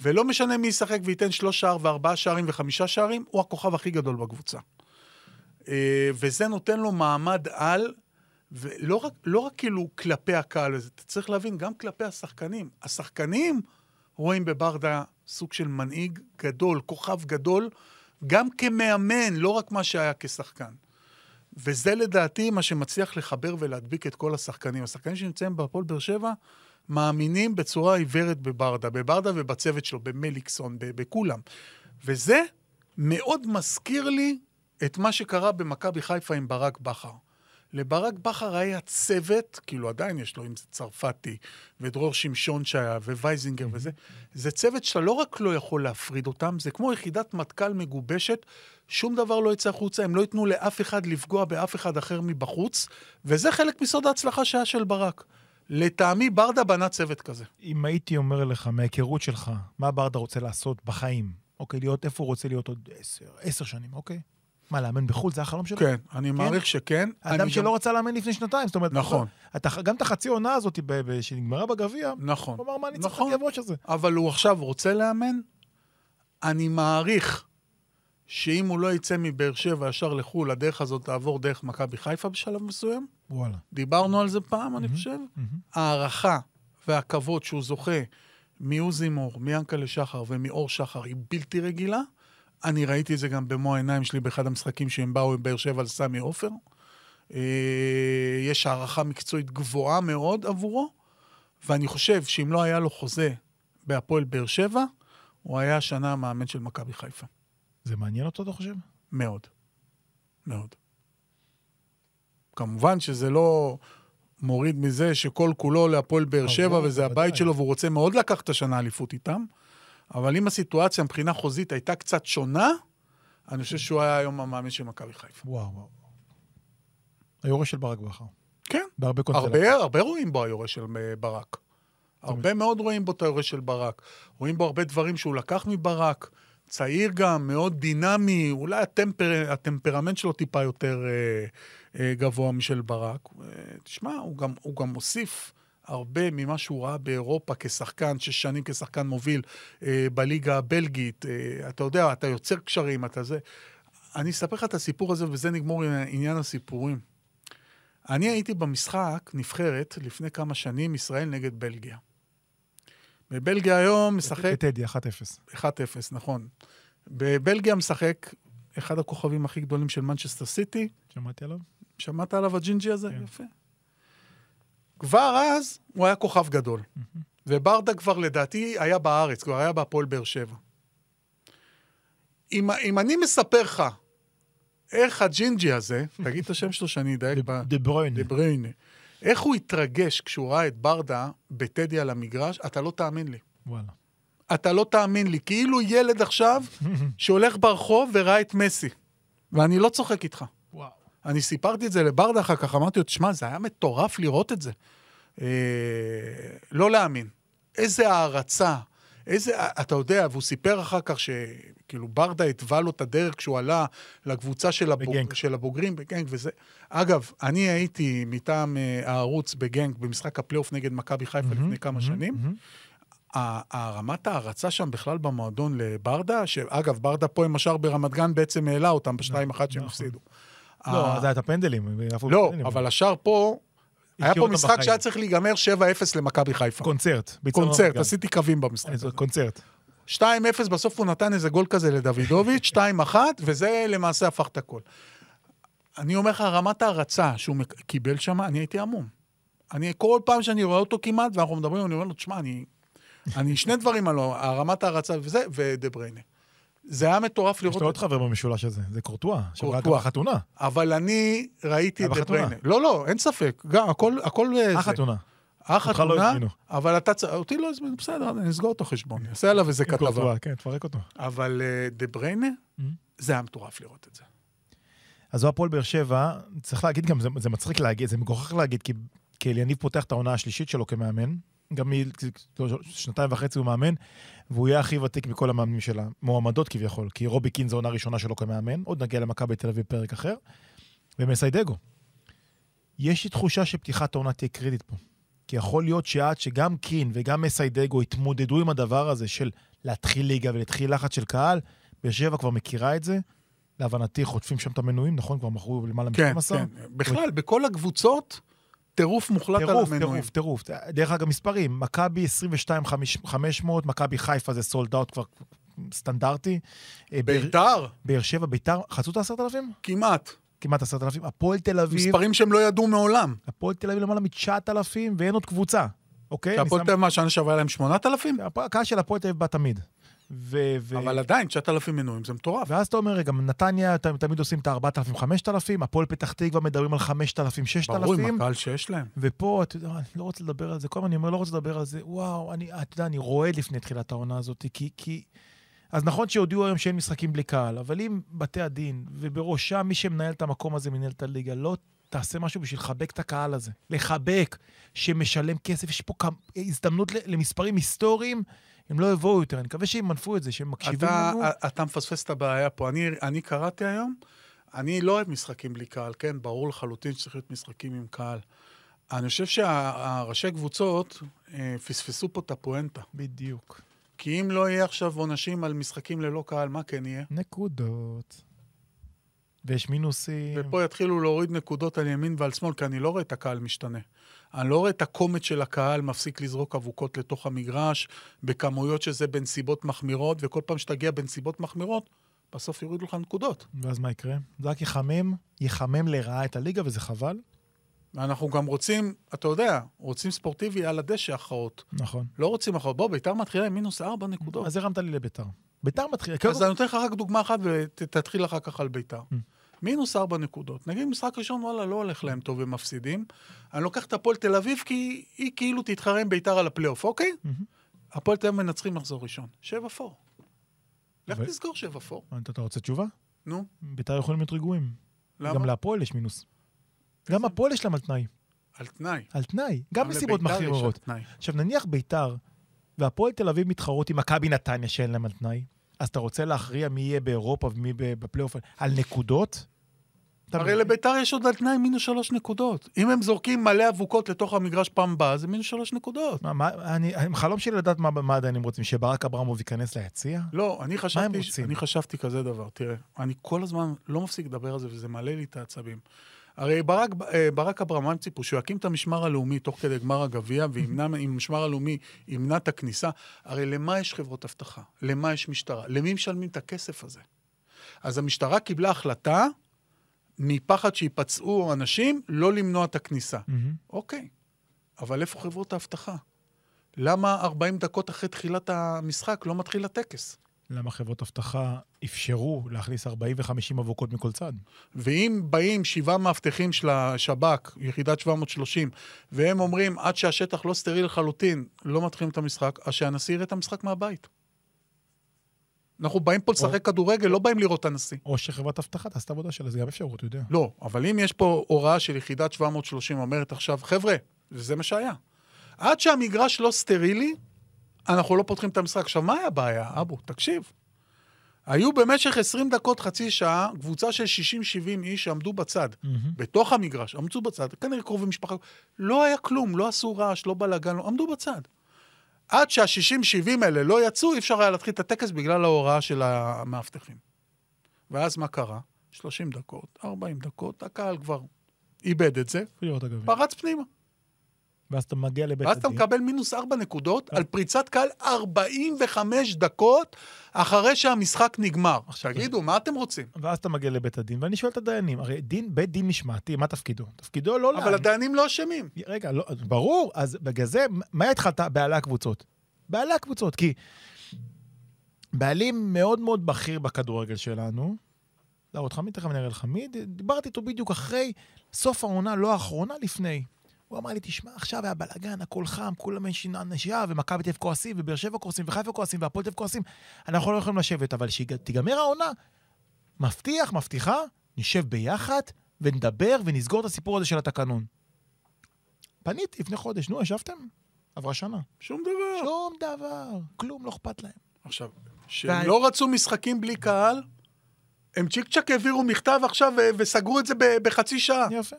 ולא משנה מי ישחק וייתן שלוש שער וארבעה שערים וחמישה שערים, הוא הכוכב הכי גדול בקבוצה. אה, וזה נותן לו מעמד על, ולא רק, לא רק כאילו כלפי הקהל, הזה, אתה צריך להבין, גם כלפי השחקנים. השחקנים רואים בברדה סוג של מנהיג גדול, כוכב גדול, גם כמאמן, לא רק מה שהיה כשחקן. וזה לדעתי מה שמצליח לחבר ולהדביק את כל השחקנים. השחקנים שנמצאים בהפועל באר שבע מאמינים בצורה עיוורת בברדה, בברדה ובצוות שלו, במליקסון, בכולם. וזה מאוד מזכיר לי את מה שקרה במכבי חיפה עם ברק בכר. לברק בכר היה צוות, כאילו עדיין יש לו, אם זה צרפתי, ודרור שמשון שהיה, ווייזינגר וזה, זה צוות שאתה לא רק לא יכול להפריד אותם, זה כמו יחידת מטכ"ל מגובשת, שום דבר לא יצא החוצה, הם לא ייתנו לאף אחד לפגוע באף אחד אחר מבחוץ, וזה חלק מסוד ההצלחה שהיה של ברק. לטעמי ברדה בנה צוות כזה. אם הייתי אומר לך, מההיכרות שלך, מה ברדה רוצה לעשות בחיים, אוקיי, להיות איפה הוא רוצה להיות עוד עשר, עשר שנים, אוקיי? מה, לאמן בחו"ל זה החלום שלו? כן, אני מעריך שכן. אדם שלא גם- רצה לאמן לפני שנתיים, זאת אומרת, נכון. אתה, גם את החצי עונה הזאת ב- ב- שנגמרה בגביע, נכון. הוא אמר, מה אני צריך את נכון. ראש הזה? אבל הוא עכשיו רוצה לאמן, אני מעריך שאם הוא לא יצא מבאר שבע ישר לחו"ל, הדרך הזאת תעבור דרך מכבי חיפה בשלב מסוים. וואלה. דיברנו על זה פעם, אני חושב. הערכה והכבוד שהוא זוכה מעוזי מור, מיענקלה שחר ומאור שחר היא בלתי רגילה. אני ראיתי את זה גם במו העיניים שלי באחד המשחקים שהם באו עם באר שבע על סמי עופר. אה, יש הערכה מקצועית גבוהה מאוד עבורו, ואני חושב שאם לא היה לו חוזה בהפועל באר שבע, הוא היה השנה המאמן של מכבי חיפה. זה מעניין אותו, אתה חושב? מאוד. מאוד. כמובן שזה לא מוריד מזה שכל כולו להפועל באר שבע, ברור, וזה. הבית שלו, והוא רוצה מאוד לקחת השנה אליפות איתם. אבל אם הסיטואציה מבחינה חוזית הייתה קצת שונה, אני חושב שהוא היה היום המאמן של מכבי חיפה. וואו, וואו. היורש של ברק בכר. כן, בהרבה קונסטלציות. הרבה, הרבה רואים בו היורש של אה, ברק. הרבה מאוד רואים בו את היורש של ברק. רואים בו הרבה דברים שהוא לקח מברק. צעיר גם, מאוד דינמי, אולי הטמפר, הטמפרמנט שלו טיפה יותר אה, אה, גבוה משל ברק. אה, תשמע, הוא גם, הוא גם מוסיף הרבה ממה שהוא ראה באירופה כשחקן, שש שנים כשחקן מוביל אה, בליגה הבלגית. אה, אתה יודע, אתה יוצר קשרים, אתה זה. אני אספר לך את הסיפור הזה, וזה נגמור עם עניין הסיפורים. אני הייתי במשחק, נבחרת, לפני כמה שנים, ישראל נגד בלגיה. בבלגיה היום משחק... בטדי, 1-0. 1-0, נכון. בבלגיה משחק אחד הכוכבים הכי גדולים של מנצ'סטר סיטי. שמעתי עליו? שמעת עליו הג'ינג'י הזה? כן. יפה. כבר אז הוא היה כוכב גדול. וברדה כבר לדעתי היה בארץ, כבר היה בהפועל באר שבע. אם, אם אני מספר לך איך הג'ינג'י הזה, תגיד את השם שלו שאני אדייק ב... דה ברוין. דה בריינה. איך הוא התרגש כשהוא ראה את ברדה בטדי על המגרש, אתה לא תאמין לי. וואלה. אתה לא תאמין לי. כאילו ילד עכשיו שהולך ברחוב וראה את מסי. ואני לא צוחק איתך. אני סיפרתי את זה לברדה אחר כך, אמרתי לו, תשמע, זה היה מטורף לראות את זה. אה, לא להאמין. איזה הערצה. איזה, אתה יודע, והוא סיפר אחר כך שכאילו ברדה התווה לו את הדרך כשהוא עלה לקבוצה של, הבוג, בגנק. של הבוגרים בגנק וזה. אגב, אני הייתי מטעם אה, הערוץ בגנק במשחק הפלייאוף נגד מכבי חיפה לפני כמה שנים. ה- הרמת ההערצה שם בכלל במועדון לברדה, שאגב, ברדה פה עם השאר ברמת גן בעצם העלה אותם בשתיים אחת שהם נכון. לא, זה היה את הפנדלים. לא. אבל השאר פה, היה פה משחק. שהיה צריך להיגמר 7-0 למכבי חיפה. קונצרט. קונצרט. עשיתי קווים במשחק. קונצרט. 2-0, בסוף הוא נתן איזה גול כזה לדוידוביץ', 2-1, וזה למעשה הפך את הכל. אני אומר לך, רמת ההרצה שהוא קיבל שם, אני הייתי המום. אני, כל פעם שאני רואה אותו כמעט, ואנחנו מדברים, אני אומר לו, תשמע, אני... אני שני דברים הלא, הרמת ההרצה וזה, ודה בריינה. זה היה מטורף יש לראות לו עוד. חבר במשולש הזה, זה קורטואה. שהוא קורטואה. בחתונה. אבל אני ראיתי את דה. בריינה. לא, לא, אין ספק. גם, הכל, הכל... זה. החתונה. החתונה, לא. אבל אתה... צ- אותי לא הזמינו, בסדר, אני אסגור את החשבון, אעשה עליו איזה כתבה. כן, תפרק אותו. אבל אה, דה בריינה, Mhm. זה היה מטורף לראות את זה. אז זו הפועל באר שבע, צריך להגיד גם, זה, מצחיק להגיד, זה מגוחך להגיד, כי אליניב פותח את העונה השלישית שלו כמאמן, גם מ- שנתיים וחצי הוא מאמן, והוא יהיה הכי ותיק מכל המאמנים של המועמדות כביכול, כי רובי קין זו עונה ראשונה שלו כמאמן, עוד נגיע למכבי תל אביב פרק אחר, ומסיידגו. יש לי תחושה שפתיחת העונה תהיה קריטית פה. כי יכול להיות שעד שגם קין וגם מסיידגו יתמודדו עם הדבר הזה של להתחיל ליגה ולהתחיל לחץ של קהל, באר שבע כבר מכירה את זה. להבנתי חוטפים שם את המנויים, נכון? כבר מכרו למעלה כן, מ-12? כן. בכלל, בכל הקבוצות, טירוף מוחלט על טירוף, המנויים. טירוף, טירוף. דרך אגב, מספרים, מכבי 22,500, מכבי חיפה זה סולד אאוט כבר סטנדרטי. אה, ביתר, באר שבע, ביתר, חצו את העשרת אלפים? כמעט. כמעט עשרת אלפים. הפועל תל אביב, מספרים שהם לא ידעו מעולם. הפועל תל אביב למעלה מתשעת אלפים ואין עוד קבוצה, אוקיי? שהפועל תל אביב, מה, שנה שעברה להם 8,000? הקהל של הפועל תל אביב בא תמיד. ו- ו- אבל עדיין, 9,000 מנויים, זה מטורף. ואז אתה אומר, רגע, נתניה ת- תמיד עושים את ה-4,000, 5,000, הפועל פתח תקווה מדברים על 5,000, ברור, עם 6,000. הקהל שיש להם. ופה, אתה יודע, אני לא רוצה לדבר על זה, כל הזמן אני אומר, לא רוצה לדבר על זה, וואו, אני, אתה יודע, אני רועד לפני תחילת העונה הזאת, כי, כי... אז נכון שהודיעו היום שאין משחקים בלי קהל, אבל אם בתי הדין, ובראשם מי שמנהל את המקום הזה, מנהל את הליגה, לא תעשה משהו בשביל לחבק את הקהל הזה. לחבק, שמשלם כסף, יש פה כמה, הזדמנות למספרים היסטוריים, הם לא יבואו יותר. אני מקווה שימנפו את זה, שהם מקשיבים אתה, לנו. אתה מפספס את הבעיה פה. אני, אני קראתי היום, אני לא אוהב משחקים בלי קהל, כן? ברור לחלוטין שצריך להיות משחקים עם קהל. אני חושב שהראשי קבוצות אה, פספסו פה את הפואנטה. בדיוק. כי אם לא יהיה עכשיו עונשים על משחקים ללא קהל, מה כן יהיה? נקודות. ויש מינוסים. ופה יתחילו להוריד נקודות על ימין ועל שמאל, כי אני לא רואה את הקהל משתנה. אני לא רואה את הקומץ של הקהל מפסיק לזרוק אבוקות לתוך המגרש, בכמויות שזה בנסיבות מחמירות, וכל פעם שתגיע בנסיבות מחמירות, בסוף יורידו לך נקודות. ואז מה יקרה? זה רק יחמם, יחמם לרעה את הליגה, וזה חבל. ואנחנו גם רוצים, אתה יודע, רוצים ספורטיבי על הדשא הכרעות. נכון. לא רוצים הכרעות. בוא, ביתר מתחילה עם מינוס ארבע נקודות. אז הרמת לי לביתר. ביתר מתחילה... אז אני נותן לך רק דוגמה אחת ותתחיל אחר כך על ביתר. Mm. מינוס ארבע נקודות. נגיד משחק ראשון, וואלה, לא הולך להם טוב, הם מפסידים. אני לוקח את הפועל תל אביב, כי היא כאילו תתחרה עם ביתר על הפלייאוף, אוקיי? מהמם. הפועל תל אביב מנצחים מחזור ראשון. שבע פור. לך תסגור שבע פור. אתה רוצה תשובה? נו, ביתר יכולים להיות רגועים. למה? גם להפועל יש מינוס. גם הפועל יש להם על תנאי. על תנאי. על תנאי. גם על מחמירות. עכשיו, נניח ביתר והפועל תל אביב מתחרות עם מכבי נתניה שאין להם על תנאי, אז אתה רוצה להכריע מי יהיה באירופה ומי בפלייאוף על נקודות? הרי? לביתר יש עוד על תנאי מינוס שלוש נקודות. אם הם זורקים מלא אבוקות לתוך המגרש פעם הבאה, זה מינוס שלוש נקודות. מה, מה, אני, חלום שלי לדעת מה, מה הדיינים רוצים, שברק אברמוב ייכנס ליציע? לא, אני חשבתי? אני חשבתי כזה דבר, תראה, אני כל הזמן לא מפסיק לדבר על זה, וזה מעלה לי את העצבים. הרי ברק, אה, ברק אברהם, ציפו? שהוא יקים את המשמר הלאומי תוך כדי גמר הגביע, וימנע, המשמר הלאומי ימנע את הכניסה. הרי למה יש חברות אבטחה? למה יש משטרה? למי משלמים את הכסף הזה? אז המשטרה קיבלה החלטה, מפחד שיפצעו אנשים, לא למנוע את הכניסה. מהמם. אוקיי, אבל איפה חברות האבטחה? למה 40 דקות אחרי תחילת המשחק לא מתחיל הטקס? למה חברות אבטחה אפשרו להכניס 40 ו-50 אבוקות מכל צד? ואם באים שבעה מאבטחים של השב"כ, יחידת 730, והם אומרים, עד שהשטח לא סטרילי לחלוטין, לא מתחילים את המשחק, אז שהנשיא יראה את המשחק מהבית. אנחנו באים פה לשחק כדורגל, לא באים לראות את הנשיא. או שחברת אבטחה תעשה את העבודה שלה, זה גם אפשרות, אתה יודע. לא, אבל אם יש פה הוראה של יחידת 730 אומרת עכשיו, חבר'ה, וזה מה שהיה. עד שהמגרש לא סטרילי, אנחנו לא פותחים את המשחק. עכשיו, מה היה הבעיה, אבו? תקשיב. היו במשך 20 דקות, חצי שעה, קבוצה של 60-70 איש שעמדו בצד, מהמם. בתוך המגרש, עמדו בצד, כנראה קרובי משפחה, לא היה כלום, לא עשו רעש, לא בלאגן, לא, עמדו בצד. עד שה-60-70 האלה לא יצאו, אי אפשר היה להתחיל את הטקס בגלל ההוראה של המאבטחים. ואז מה קרה? 30 דקות, 40 דקות, הקהל כבר איבד את זה. פרץ פנימה. ואז אתה מגיע לבית ואז אתה הדין. מקבל מינוס 4 נקודות כן. על פריצת קהל 45 דקות אחרי שהמשחק נגמר. עכשיו, תגידו, מה אתם רוצים? ואז אתה מגיע לבית הדין, ואני שואל את הדיינים, הרי דין, בית דין משמעתי, מה תפקידו? תפקידו לא... אבל הדיינים לא אשמים. רגע, לא, ברור, אז בגלל זה, מה התחלת? בעלי הקבוצות. בעלי הקבוצות, כי בעלים מאוד מאוד בכיר בכדורגל שלנו, לא, אותך מי תכף אני אראה לך מי, דיברתי איתו בדיוק אחרי סוף העונה, לא האחרונה, לפני. הוא אמר לי, תשמע, עכשיו היה בלאגן, הכל חם, כולם יש נשייה, ומכבי תל כועסים, ובאר שבע כועסים, וחיפה כועסים, והפועל תל כועסים. אנחנו לא יכולים לשבת, אבל כשתיגמר העונה, מבטיח, מבטיחה, נשב ביחד, ונדבר, ונסגור את הסיפור הזה של התקנון. פניתי לפני חודש, נו, ישבתם? עברה שנה. שום דבר. שום דבר, כלום לא אכפת להם. עכשיו, שהם לא רצו משחקים בלי קהל, הם צ'יק צ'אק העבירו מכתב עכשיו וסגרו את זה בחצי שעה. יפה.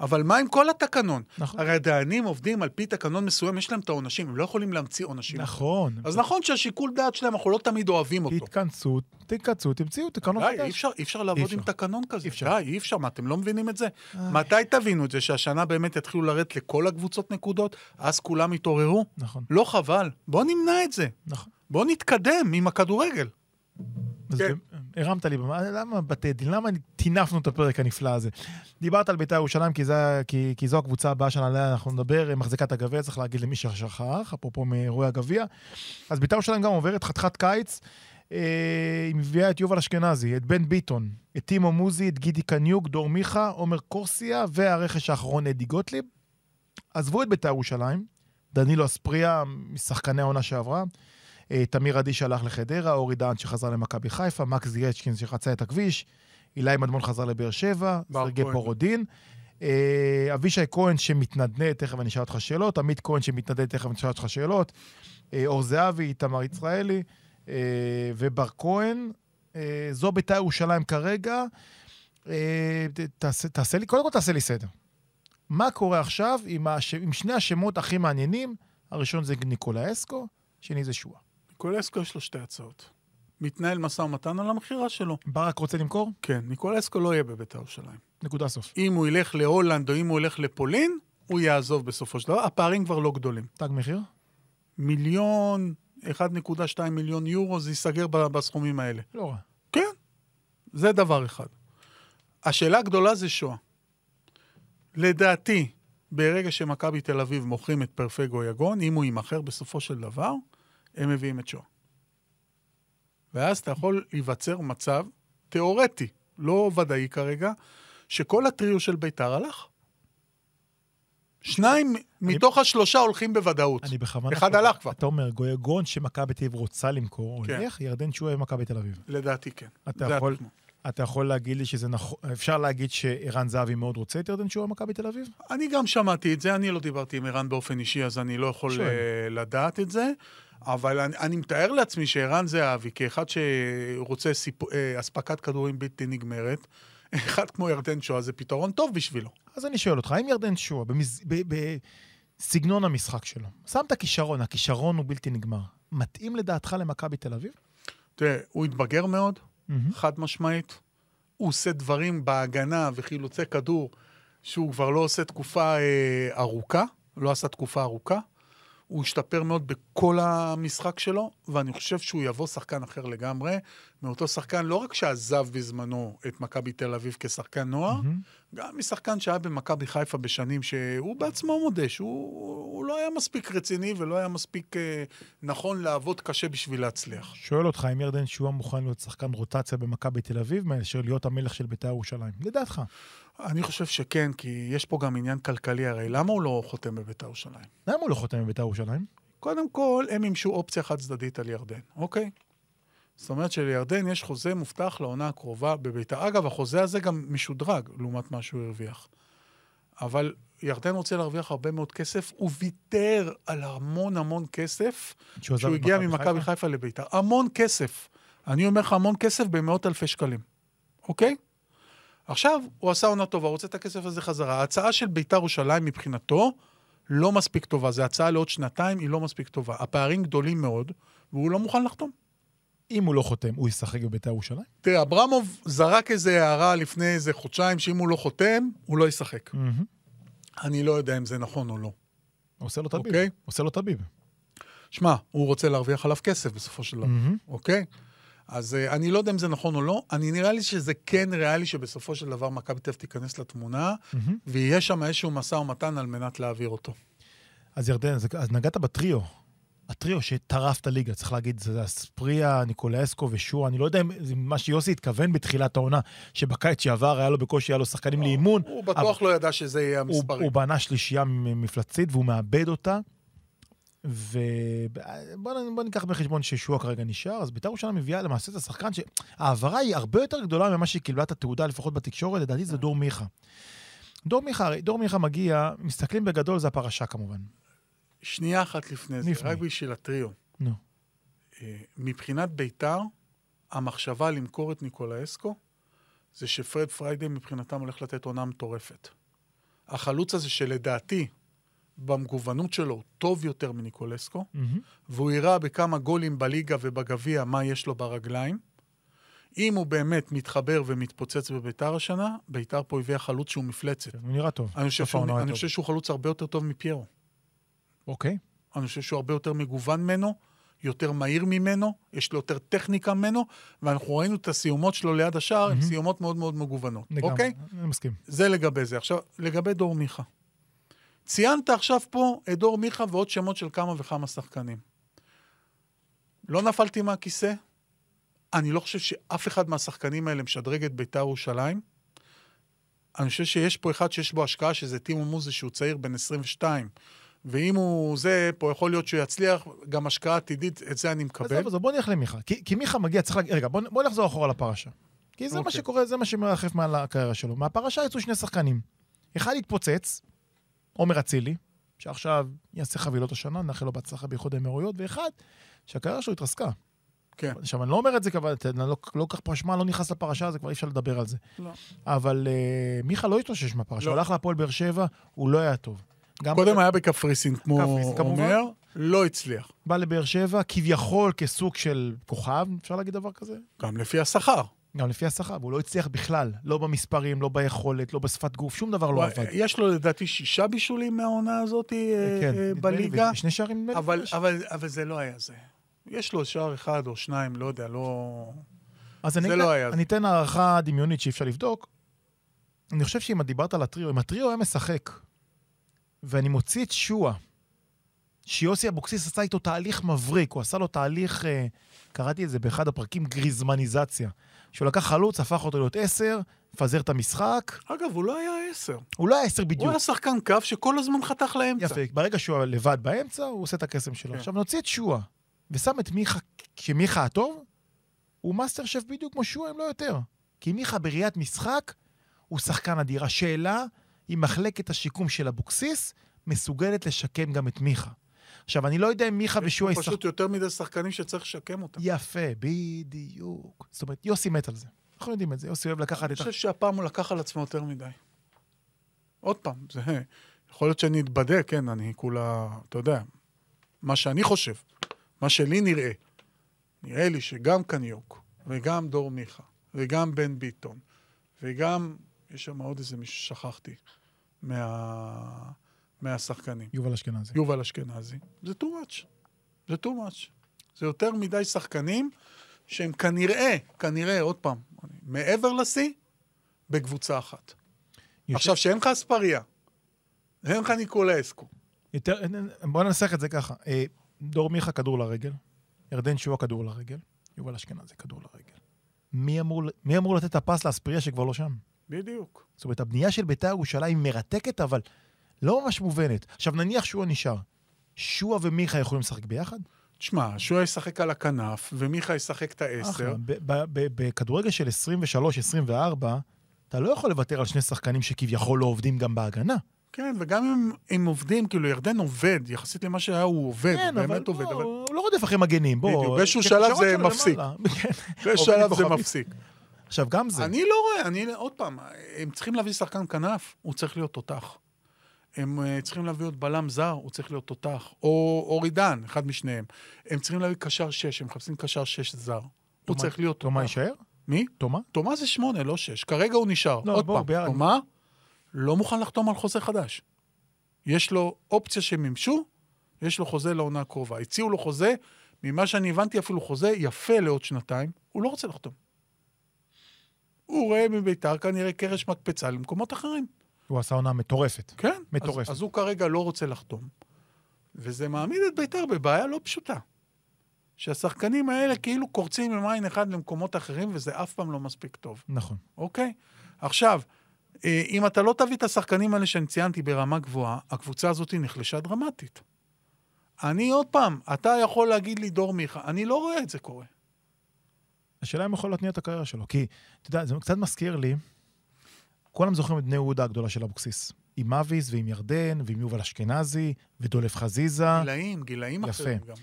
אבל מה עם כל התקנון? נכון. הרי הדיינים עובדים על פי תקנון מסוים, יש להם את העונשים, הם לא יכולים להמציא עונשים. נכון. אז נכון שהשיקול דעת שלהם, אנחנו לא תמיד אוהבים אותו. תתכנסו, תתכנסו, תמצאו תקנון די, חדש. אי אפשר, אי אפשר לעבוד אי עם אפשר. תקנון כזה. אי אפשר. די, אי אפשר, מה, אתם לא מבינים את זה? איי. מתי תבינו את זה? שהשנה באמת יתחילו לרדת לכל הקבוצות נקודות, אז כולם יתעוררו? נכון, לא חבל. בואו נמנע את זה. נכון. בואו נתקדם עם הכדורגל. כן. ב- הרמת לי, במה- למה בתי דין? למה טינפנו את הפרק הנפלא הזה? דיברת על בית"ר ירושלים, כי, זה, כי, כי זו הקבוצה הבאה שעליה אנחנו נדבר, מחזיקה את הגביע, צריך להגיד למי ששכח, אפרופו מאירועי הגביע. אז בית"ר ירושלים גם עוברת חתיכת קיץ, אה, היא מביאה את יובל אשכנזי, את בן ביטון, את טימו מוזי, את גידי קניוק, דור מיכה, עומר קורסיה, והרכש האחרון אדי גוטליב. עזבו את בית"ר ירושלים, דנילו אספריה, משחקני העונה שעברה. אה, תמיר עדי שהלך לחדרה, אורי דהן שחזר למכבי חיפה, מקס זייצ'קין שחצה את הכביש, אילי מדמון חזר לבאר שבע, סרגי. פורודין, אה, אבישי כהן שמתנדנד, תכף אני אשאל אותך שאלות, עמית כהן שמתנדנד, תכף אני אשאל אותך שאלות, אה, אור זהבי, תמר ישראלי ובר כהן. זו בית"ר ירושלים כרגע. תעשה, תעשה לי, קודם כל תעשה לי סדר. מה קורה עכשיו עם, הש... עם שני השמות הכי מעניינים? הראשון זה ניקולה אסקו, שני זה שואה. קולסקו יש לו שתי הצעות. מתנהל משא ומתן על המכירה שלו. ברק רוצה למכור? כן, ניקולסקו לא יהיה בבית"ר ירושלים. נקודה סוף. אם הוא ילך להולנד או אם הוא ילך לפולין, הוא יעזוב בסופו של דבר. הפערים כבר לא גדולים. תג מחיר? מיליון, 1.2 מיליון יורו, זה ייסגר בסכומים האלה. לא רע. כן, זה דבר אחד. השאלה הגדולה זה שואה. לדעתי, ברגע שמכבי תל אביב מוכרים את פרפגו יגון, אם הוא יימכר בסופו של דבר, הם מביאים את שואה. ואז אתה יכול להיווצר מצב תיאורטי, לא ודאי כרגע, שכל הטריו של ביתר הלך. שניים מתוך השלושה הולכים בוודאות. אני בכוונה... אחד הלך כבר. אתה אומר, גויגון שמכבי תל אביב רוצה למכור, כן. הולך, ירדן שועה ומכבי תל אביב. לדעתי כן. אתה יכול- התכנון. אתה יכול להגיד לי שזה נכון, אפשר להגיד שערן זהבי מאוד רוצה את ירדן שועה במכבי תל אביב? אני גם שמעתי את זה, אני לא דיברתי עם ערן באופן אישי, אז אני לא יכול שואל. אה, לדעת את זה. אבל אני, אני מתאר לעצמי שערן זהבי, כאחד שרוצה סיפ... אה, אספקת כדורים בלתי נגמרת, אחד כמו ירדן שואה זה פתרון טוב בשבילו. אז אני שואל אותך, האם ירדן שועה, במז... ב... בסגנון המשחק שלו, שם את הכישרון, הכישרון הוא בלתי נגמר, מתאים לדעתך למכבי תל אביב? תראה, הוא התבגר מאוד, מהמם. חד משמעית. הוא עושה דברים בהגנה וחילוצי כדור שהוא כבר לא עושה תקופה אה, ארוכה, לא עשה תקופה ארוכה. הוא השתפר מאוד בכל המשחק שלו, ואני חושב שהוא יבוא שחקן אחר לגמרי, מאותו שחקן לא רק שעזב בזמנו את מכבי תל אביב כשחקן נוער, מהמם. גם משחקן שהיה במכבי חיפה בשנים שהוא בעצמו מודה שהוא הוא לא היה מספיק רציני ולא היה מספיק אה, נכון לעבוד קשה בשביל להצליח. שואל אותך, האם ירדן שועה מוכן להיות שחקן רוטציה במכבי תל אביב, מאשר להיות המלך של בית"ר ירושלים? לדעתך. אני חושב שכן, כי יש פה גם עניין כלכלי הרי. למה הוא לא חותם בבית"ר ירושלים? למה הוא לא חותם בבית"ר ירושלים? קודם כל, הם מימשו אופציה חד צדדית על ירדן, אוקיי? זאת אומרת שלירדן יש חוזה מובטח לעונה הקרובה בביתר. אגב, החוזה הזה גם משודרג לעומת מה שהוא הרוויח. אבל ירדן רוצה להרוויח הרבה מאוד כסף, הוא ויתר על המון המון כסף שהוא את הגיע מכבי ממכבי חיפה? חיפה לביתר. המון כסף. אני אומר לך, המון כסף במאות אלפי שקלים, אוקיי? עכשיו, הוא עשה עונה טובה, הוא רוצה את הכסף הזה חזרה. ההצעה של ביתר ירושלים מבחינתו לא מספיק טובה. זו הצעה לעוד שנתיים, היא לא מספיק טובה. הפערים גדולים מאוד, והוא לא מוכן לחתום. אם הוא לא חותם, הוא ישחק בבית"ר ירושלים? תראה, אברמוב זרק איזו הערה לפני איזה חודשיים, שאם הוא לא חותם, הוא לא ישחק. מהמם. אני לא יודע אם זה נכון או לא. עושה לו תביב. אוקיי. עושה לו תביב. שמע, הוא רוצה להרוויח עליו כסף בסופו של דבר. מהמם. אוקיי? אז uh, אני לא יודע אם זה נכון או לא, אני נראה לי שזה כן ריאלי שבסופו של דבר מכבי תל אביב תיכנס לתמונה, מהמם. ויהיה שם איזשהו משא ומתן על מנת להעביר אותו. אז ירדן, אז, אז נגעת בטריו. הטריו שטרף את הליגה, צריך להגיד, זה אספריה, ניקולסקו ושועה. אני לא יודע אם זה מה שיוסי התכוון בתחילת העונה, שבקיץ שעבר היה לו בקושי, היה לו שחקנים לאימון. הוא בטוח לא ידע שזה יהיה הוא, המספרים. הוא בנה שלישייה מפלצית והוא מאבד אותה. ובוא ניקח בחשבון ששועה כרגע נשאר, אז בית"ר ירושלים מביאה למעשה את השחקן שההעברה היא הרבה יותר גדולה ממה שהיא קיבלה את התעודה, לפחות בתקשורת, לדעתי זה דור מיכה. דור מיכה, דור מיכה מגיע, מסתכלים בגדול, זה הפרשה כמובן. שנייה אחת לפני זה, לפני. רק בשביל הטריו. נו. אה, מבחינת ביתר, המחשבה למכור את ניקולאסקו, זה שפרד פריידי מבחינתם הולך לתת עונה מטורפת. החלוץ הזה שלדעתי, במגוונות שלו, טוב יותר מניקולסקו, מהמם. והוא יראה בכמה גולים בליגה ובגביע מה יש לו ברגליים. אם הוא באמת מתחבר ומתפוצץ בביתר השנה, ביתר פה הביאה חלוץ שהוא מפלצת. הוא נראה טוב. אני חושב, שהוא, היה אני טוב. חושב שהוא חלוץ הרבה יותר טוב מפיירו. אוקיי. אני חושב שהוא הרבה יותר מגוון ממנו, יותר מהיר ממנו, יש לו יותר טכניקה ממנו, ואנחנו ראינו את הסיומות שלו ליד השער, הן מהמם. סיומות מאוד מאוד מגוונות. לגמרי. אוקיי? אני מסכים. זה לגבי זה. עכשיו, לגבי דור מיכה. ציינת עכשיו פה את דור מיכה ועוד שמות של כמה וכמה שחקנים. לא נפלתי מהכיסא, אני לא חושב שאף אחד מהשחקנים האלה משדרג את בית"ר ירושלים. אני חושב שיש פה אחד שיש בו השקעה, שזה טימו מוזה, שהוא צעיר בן 22. ואם הוא זה, פה יכול להיות שהוא יצליח, גם השקעה עתידית, את זה אני מקבל. עזוב, עזוב, בוא נלך למיכה. כי, כי מיכה מגיע, צריך להגיד, רגע, בוא, בוא נחזור אחורה לפרשה. כי זה מה אוקיי. שקורה, זה מה שמרחף מעל הקריירה שלו. מהפרשה יצאו שני שחקנים. אחד התפוצץ, עומר אצילי, שעכשיו יעשה חבילות השנה, נאחל לו בהצלחה באיחוד האמירויות, ואחד, שהקריירה שלו התרסקה. כן. עכשיו, אני לא אומר את זה, אבל אתה- לא לא כל כך פרשמה, לא נכנס לפרשה, אז כבר אי אפשר לדבר על זה. לא. אבל uh, מיכה לא התאושש מהפרשה, לא. הוא הלך להפועל באר שבע, הוא לא היה טוב. גם קודם היה בקפריסין, כמו קפריסין. אומר, לא הצליח. בא לבאר שבע, כביכול כסוג של כוכב, אפשר להגיד דבר כזה? גם לפי השכר. גם לפי השכר, והוא לא הצליח בכלל, לא במספרים, לא ביכולת, לא בשפת גוף, שום דבר לא עבד. יש לו לדעתי שישה בישולים מהעונה הזאת אה, כן, אה, נדמה לי, בליגה, ושני שערים נדמה לי. אבל. אבל, אבל זה לא היה זה. יש לו שער אחד או שניים, לא יודע, לא... אז אני, לא היה. אני אתן הערכה דמיונית שאי אפשר לבדוק. אני חושב שאם את דיברת על הטריו, אם הטריו היה משחק, ואני מוציא את שועה, שיוסי אבוקסיס עשה איתו תהליך מבריק, הוא עשה לו תהליך, אה, קראתי את זה באחד הפרקים, גריזמניזציה. שהוא לקח חלוץ, הפך אותו להיות עשר, מפזר את המשחק. אגב, הוא לא היה עשר. הוא לא היה עשר הוא בדיוק. היה שחקן קו שכל הזמן חתך לאמצע. יפה, ברגע שהוא לבד באמצע, הוא עושה את הקסם שלו. כן. עכשיו נוציא את שועה, ושם את מיכה, כשמיכה הטוב, הוא מאסטר שף בדיוק כמו שועה, אם לא יותר. כי מיכה בראיית משחק, הוא שחקן אדיר. השאלה, אם מחלקת השיקום של אבוקסיס מסוגלת לשקם גם את מיכה. עכשיו, אני לא יודע אם מיכה יש ושועה פה ישחקו... פשוט יותר מדי שחקנים שצריך לשקם אותם. יפה, בדיוק. זאת אומרת, יוסי מת על זה. אנחנו יודעים את זה, יוסי אוהב לקחת אני את ה... חושב שהפעם הוא לקח על עצמו יותר מדי. עוד פעם, זה... יכול להיות שאני אתבדה, כן, אני כולה... אתה יודע, מה שאני חושב, מה שלי נראה, נראה לי שגם קניוק, וגם דור מיכה, וגם בן ביטון, וגם... יש שם עוד איזה מישהו ששכחתי, מה... מהשחקנים. יובל אשכנזי. יובל אשכנזי, זה too much. זה too much. זה יותר מדי שחקנים שהם כנראה, כנראה, עוד פעם, מעבר לשיא, בקבוצה אחת. יושב- עכשיו, שאין לך אספריה, אין לך ניקולסקו. יותר, בוא ננסח את זה ככה. אה, דור מיכה כדור לרגל, ירדן שועה כדור לרגל, יובל אשכנזי כדור לרגל. מי אמור, מי אמור לתת את הפס לאספריה שכבר לא שם? בדיוק. זאת אומרת, הבנייה של בית"ר ירושלים מרתקת, אבל לא ממש מובנת. עכשיו, נניח שועה נשאר. שועה ומיכה יכולים לשחק ביחד? תשמע, שועה ישחק על הכנף, ומיכה ישחק את העשר. בכדורגל של 23-24, אתה לא יכול לוותר על שני שחקנים שכביכול לא עובדים גם בהגנה. כן, וגם אם הם עובדים, כאילו, ירדן עובד, יחסית למה שהיה הוא עובד, כן, הוא באמת עובד, לא, אבל הוא לא רודף אחרי מגנים, בוא. בדיוק, באיזשהו כן, שלב זה מפסיק. כן. באיזשהו שלב זה. מפסיק. עכשיו, גם זה. אני לא רואה, אני, עוד פעם, הם צריכים להביא שחקן כנף, הוא צריך להיות תותח. הם אה, צריכים להביא עוד בלם זר, הוא צריך להיות תותח. או אורידן, אחד משניהם. הם צריכים להביא קשר שש, הם מחפשים קשר שש זר. הוא תומה- צריך להיות תומה תותח. יישאר? מי? תומה? תומה זה שמונה, לא שש. כרגע הוא נשאר. לא, עוד בואו, פעם, ביחד. תומה לא מוכן לחתום על חוזה חדש. יש לו אופציה שמימשו, יש לו חוזה לעונה הקרובה. הציעו לו חוזה, ממה שאני הבנתי אפילו חוזה יפה לעוד שנתיים, הוא לא רוצה לחתום. הוא רואה מביתר כנראה קרש מקפצה למקומות אחרים. הוא עשה עונה מטורפת. כן. מטורפת. אז, אז הוא כרגע לא רוצה לחתום. וזה מעמיד את ביתר בבעיה לא פשוטה. שהשחקנים האלה כאילו קורצים עם עין אחד למקומות אחרים, וזה אף פעם לא מספיק טוב. נכון. אוקיי? עכשיו, אה, אם אתה לא תביא את השחקנים האלה שאני ציינתי ברמה גבוהה, הקבוצה הזאת נחלשה דרמטית. אני עוד פעם, אתה יכול להגיד לי דור מיכה, אני לא רואה את זה קורה. השאלה אם הוא יכול להתניע את הקריירה שלו. כי, אתה יודע, זה קצת מזכיר לי, כולם זוכרים את בני יהודה הגדולה של אבוקסיס. עם אביס ועם ירדן ועם יובל אשכנזי ודולף חזיזה. גילאים, גילאים יפה. אחרים גם.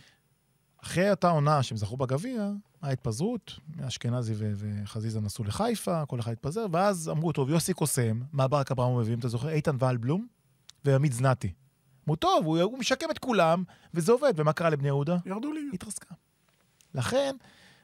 אחרי אותה עונה שהם זכו בגביע, הייתה אשכנזי ו- וחזיזה נסעו לחיפה, כל אחד התפזר, ואז אמרו, טוב, יוסי קוסם, מה ברק אברהם מביאים, אתה זוכר? איתן ואלבלום ועמית זנתי. אמרו, טוב, הוא, הוא משקם את כולם, וזה עובד. ומה קרה לבני יהודה? ירדו לי. התרסקה. לכן,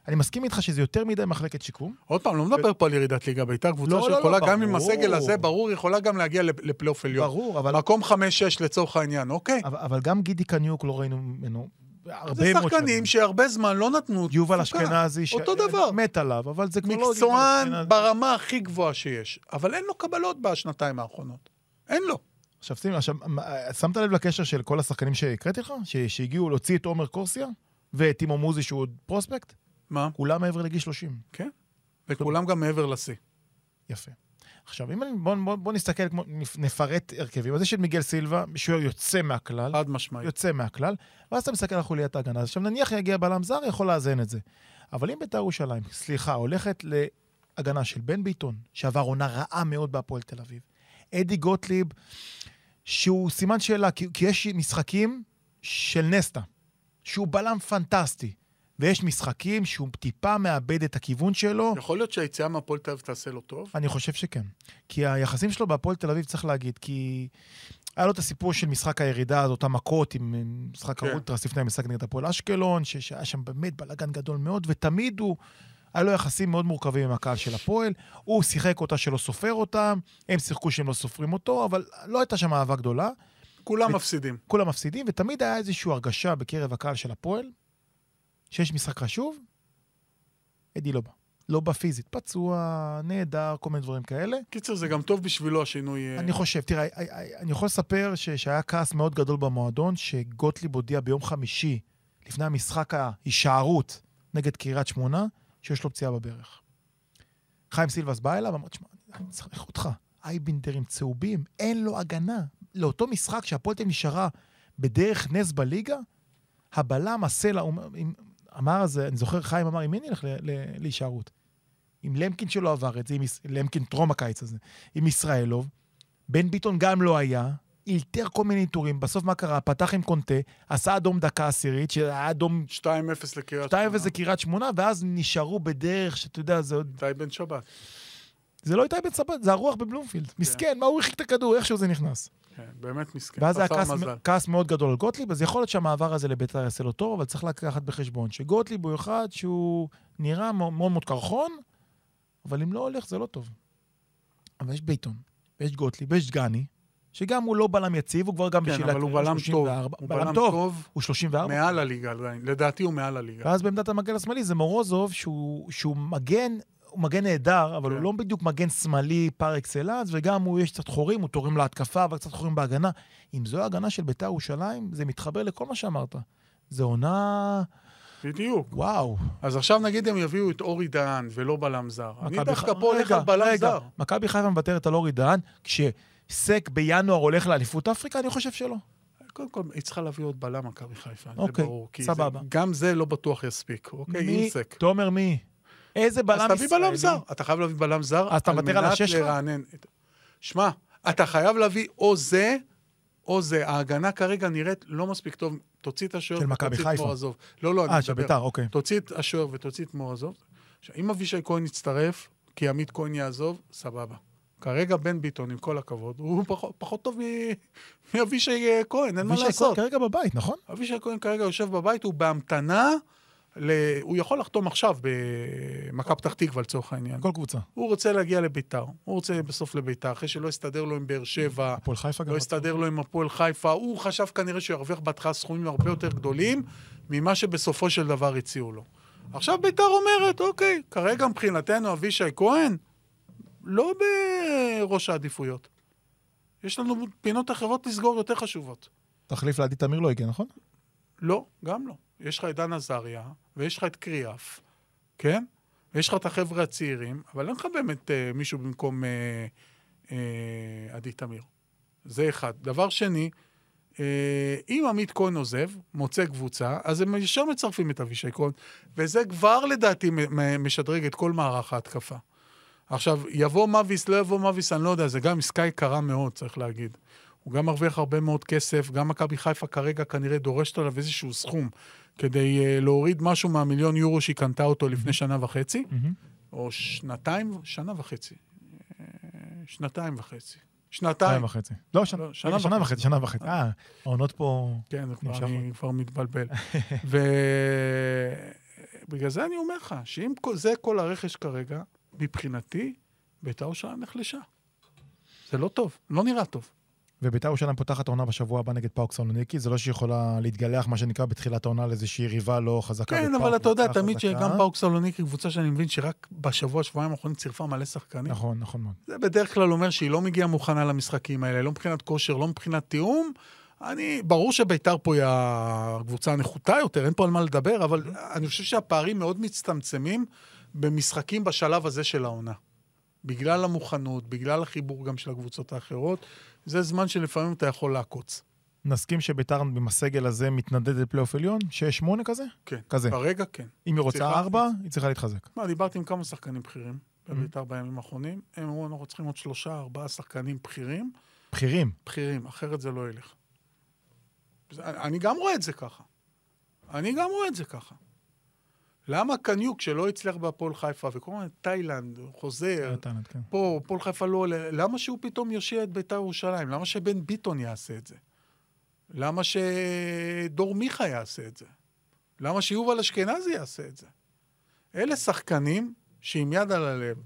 אני מסכים איתך שזה יותר מדי מחלקת שיקום. עוד פעם, לא מדבר פה על ירידת ליגה, ביתר קבוצה לא, לא, לא, שיכולה גם עם. הסגל הזה, ברור, יכולה גם להגיע לפ- לפלייאוף עליון. ברור, אבל, מקום 5-6 לצורך העניין, אוקיי? אבל, גם גידי קניוק לא ראינו ממנו הרבה זה מאוד שחקנים שהרבה זמן לא נתנו יובל. אשכנזי, ש- אותו דבר. מת עליו, אבל זה כבר לא... מקצוען. ברמה הכי גבוהה שיש, אבל אין לו קבלות בשנתיים האחרונות. אין לו. עכשיו, שים, עכשיו, שמת לב לקשר של כל השחקנים שהקראתי לך? שהגיעו להוציא את עומר קורסיה ואת טימו מוזי שהוא עוד פרוספקט? מה? כולם מעבר לגיל 30. כן. וכולם גם מעבר לשיא. יפה. עכשיו, אם אני, בוא, בוא, בוא נסתכל, כמו, נפ- נפרט הרכבים. אז יש את מיגל סילבה, שוער יוצא מהכלל, חד משמעית. יוצא מהכלל, ואז אתה מסתכל על חוליית ההגנה. אז עכשיו, נניח יגיע בלם זר, יכול לאזן את זה. אבל אם בית"ר ירושלים, סליחה, הולכת להגנה של בן ביטון, שעבר עונה רעה מאוד בהפועל תל אביב, אדי גוטליב, שהוא סימן שאלה, כי, כי יש משחקים של נסטה, שהוא בלם פנטסטי, ויש משחקים שהוא טיפה מאבד את הכיוון שלו. יכול להיות שהיציאה מהפועל תל אביב תעשה לו טוב? אני חושב שכן. כי היחסים שלו בהפועל תל אביב, צריך להגיד, כי היה לו את הסיפור של משחק הירידה, אז אותם מכות עם משחק כן. האולטרס לפני המשחק נגד הפועל אשקלון, שהיה שם באמת בלאגן גדול מאוד, ותמיד הוא, היה לו יחסים מאוד מורכבים עם הקהל של הפועל. הוא שיחק אותה שלא סופר אותם, הם שיחקו שהם לא סופרים אותו, אבל לא הייתה שם אהבה גדולה. כולם ו- מפסידים. כולם מפסידים, ותמיד היה איזושהי הרגשה בקרב הקהל של הפועל, שיש משחק חשוב, אדי לא בא. לא בא פיזית, פצוע, נהדר, כל מיני דברים כאלה. קיצר, זה גם טוב בשבילו השינוי... אה, אני חושב, תראה, אני יכול לספר ש- שהיה כעס מאוד גדול במועדון, שגוטליב הודיע ביום חמישי, לפני המשחק ההישארות נגד קריית שמונה, שיש לו פציעה בברך. חיים סילבס בא אליו, אמר, תשמע, אני צריך אותך. אייבינדרים צהובים, אין לו הגנה. לאותו משחק אביב נשארה בדרך נס בליגה, הבלם, הסלע, עם- אמר אז, אני זוכר, חיים אמר, עם מי נלך להישארות? עם למקין שלא עבר את זה, עם למקין טרום הקיץ הזה, עם ישראלוב, בן ביטון גם לא היה, אילתר כל מיני איתורים, בסוף מה קרה? פתח עם קונטה, עשה אדום דקה עשירית, שהיה אדום 2-0 לקריית 2 וזה קריית שמונה, ואז נשארו בדרך, שאתה יודע, זה עוד... איתי בן שבת. זה לא איתי בן סבת, זה הרוח בבלומפילד. מסכן, מה הוא הרחיק את הכדור, איכשהו זה נכנס. כן, באמת מסכן. ואז היה כעס. כעס מאוד גדול על גוטליב, אז יכול להיות שהמעבר הזה לביתר יעשה לו טוב, אבל צריך לקחת בחשבון שגוטליב הוא אחד שהוא נראה מאוד מאוד קרחון, אבל אם לא הולך זה לא טוב. אבל יש ביטון, ויש גוטליב, ויש דגני, שגם הוא לא בלם יציב, הוא כבר גם כן, בשביל אבל הוא בלם טוב. 34. הוא בלם טוב, הוא 34. מעל הליגה עדיין. לדעתי הוא מעל הליגה. ואז בעמדת המגן השמאלי זה מורוזוב, שהוא, שהוא מגן, הוא מגן נהדר, אבל כן. הוא לא בדיוק מגן שמאלי פר אקסלנס, וגם הוא, יש קצת חורים, הוא תורם להתקפה, אבל קצת חורים בהגנה. אם זו ההגנה של בית"ר ירושלים, זה מתחבר לכל מה שאמרת. זה עונה... בדיוק. וואו. אז עכשיו נגיד הם יביאו את אורי דהן ולא בלם זר. אני דווקא פה הולך על בלם. זר. מכבי חיפה מוותרת על אורי דהן, כשסק בינואר הולך לאליפות אפריקה, אני חושב שלא. קודם כל, היא צריכה להביא עוד בלם מכבי חיפה, זה אוקיי, ברור. כי סבבה. זה, גם זה לא בטוח יספיק, אוקיי? מי? אינסק. תומר מי? איזה בלם אז ישראלי? תביא בלם זר. אתה חייב להביא בלם זר אז אתה מוותר על השש שלך? לרענן. שמע, אתה חייב להביא או זה, או זה. ההגנה כרגע נראית לא מספיק טוב. תוציא את השוער ותוציא את. מורזוב. לא, לא, אני אה, של מדבר. בית"ר, אוקיי. תוציא את השוער ותוציא את מורזוב. אם אבישי כהן יצטרף, כי עמית כהן יעזוב, סבבה. כרגע בן ביטון, עם כל הכבוד, הוא פחות, פחות טוב מאבישי כהן, אין מה אבישי לעשות. כהן כרגע בבית, נכון? אבישי כהן כרגע יושב בבית, הוא בהמתנה, ל... הוא יכול לחתום עכשיו במכבי פתח תקווה לצורך העניין. כל קבוצה. הוא רוצה להגיע לביתר, הוא רוצה בסוף לביתר, אחרי שלא הסתדר לו עם באר שבע, הפועל חיפה גם. לא הסתדר לו עם הפועל חיפה, הוא חשב כנראה שהוא ירוויח בהתחלה סכומים הרבה יותר גדולים ממה שבסופו של דבר הציעו לו. עכשיו ביתר אומרת, אוקיי, כרגע מבחינתנו אבישי כהן לא בראש העדיפויות. יש לנו פינות אחרות לסגור יותר חשובות. תחליף לעדי תמיר לא הגיע, נכון? לא, גם לא. יש לך את דן עזריה, ויש לך את קריאף, כן? ויש לך את החבר'ה הצעירים, אבל אין לך באמת אה, מישהו במקום אה, אה, עדי תמיר. זה אחד. דבר שני, אה, אם עמית כהן עוזב, מוצא קבוצה, אז הם ישר מצרפים את אבישי כהן, וזה כבר לדעתי משדרג את כל מערך ההתקפה. עכשיו, יבוא מאביס, לא יבוא מאביס, אני לא יודע, זה גם עסקה יקרה מאוד, צריך להגיד. הוא גם מרוויח הרבה מאוד כסף, גם מכבי חיפה כרגע כנראה דורשת עליו איזשהו סכום כדי uh, להוריד משהו מהמיליון יורו שהיא קנתה אותו לפני שנה וחצי, או שנתיים, שנה וחצי. אה, שנתיים וחצי. שנתיים. וחצי. לא, שנה לא, שנה רגע, שנה וחצי. שנה וחצי. אה, העונות פה... כן, כבר, אני כבר מתבלבל. ובגלל זה אני אומר לך, שאם כל- זה כל הרכש כרגע, מבחינתי, בית"ר ירושלים נחלשה. זה לא טוב, לא נראה טוב. ובית"ר ירושלים פותחת העונה בשבוע הבא נגד פאוק סלוניקי, זה לא שהיא יכולה להתגלח, מה שנקרא, בתחילת העונה לאיזושהי יריבה לא חזקה. כן, בפאוק, אבל אתה יודע, תמיד חזקה. שגם פאוק סלוניקי, קבוצה שאני מבין שרק בשבוע, שבועיים האחרונים צירפה מלא שחקנים. נכון, נכון מאוד. זה בדרך כלל אומר שהיא לא מגיעה מוכנה למשחקים האלה, לא מבחינת כושר, לא מבחינת תיאום. אני, ברור שביתר פה היא הקבוצה הנחותה יותר, אין פה על מה לדבר, אבל אני חושב שהפערים מאוד מצטמצמים במשחקים בשלב הזה של העונה. בגלל המוכנות, בגלל החיבור גם של הקבוצות האחרות, זה זמן שלפעמים אתה יכול לעקוץ. נסכים שבית"ר עם הסגל הזה מתנדד לפלייאוף עליון? שש שמונה כזה? כן. כזה. כרגע כן. אם היא רוצה ארבע, היא צריכה להתחזק. מה, דיברתי עם כמה שחקנים בכירים בביתר בימים האחרונים. הם אמרו, אנחנו צריכים עוד שלושה, ארבעה שחקנים בכירים. בכירים. בכירים, אחרת זה לא ילך. אני גם רואה את זה ככה. אני גם רואה את זה ככה. למה קניוק שלא הצליח בהפועל חיפה, וכל הזמן תאילנד, חוזר, כן. פה, הפועל חיפה לא עולה, למה שהוא פתאום יושיע את בית"ר ירושלים? למה שבן ביטון יעשה את זה? למה שדור מיכה יעשה את זה? למה שיובל אשכנזי יעשה את זה? אלה שחקנים שעם יד על הלב,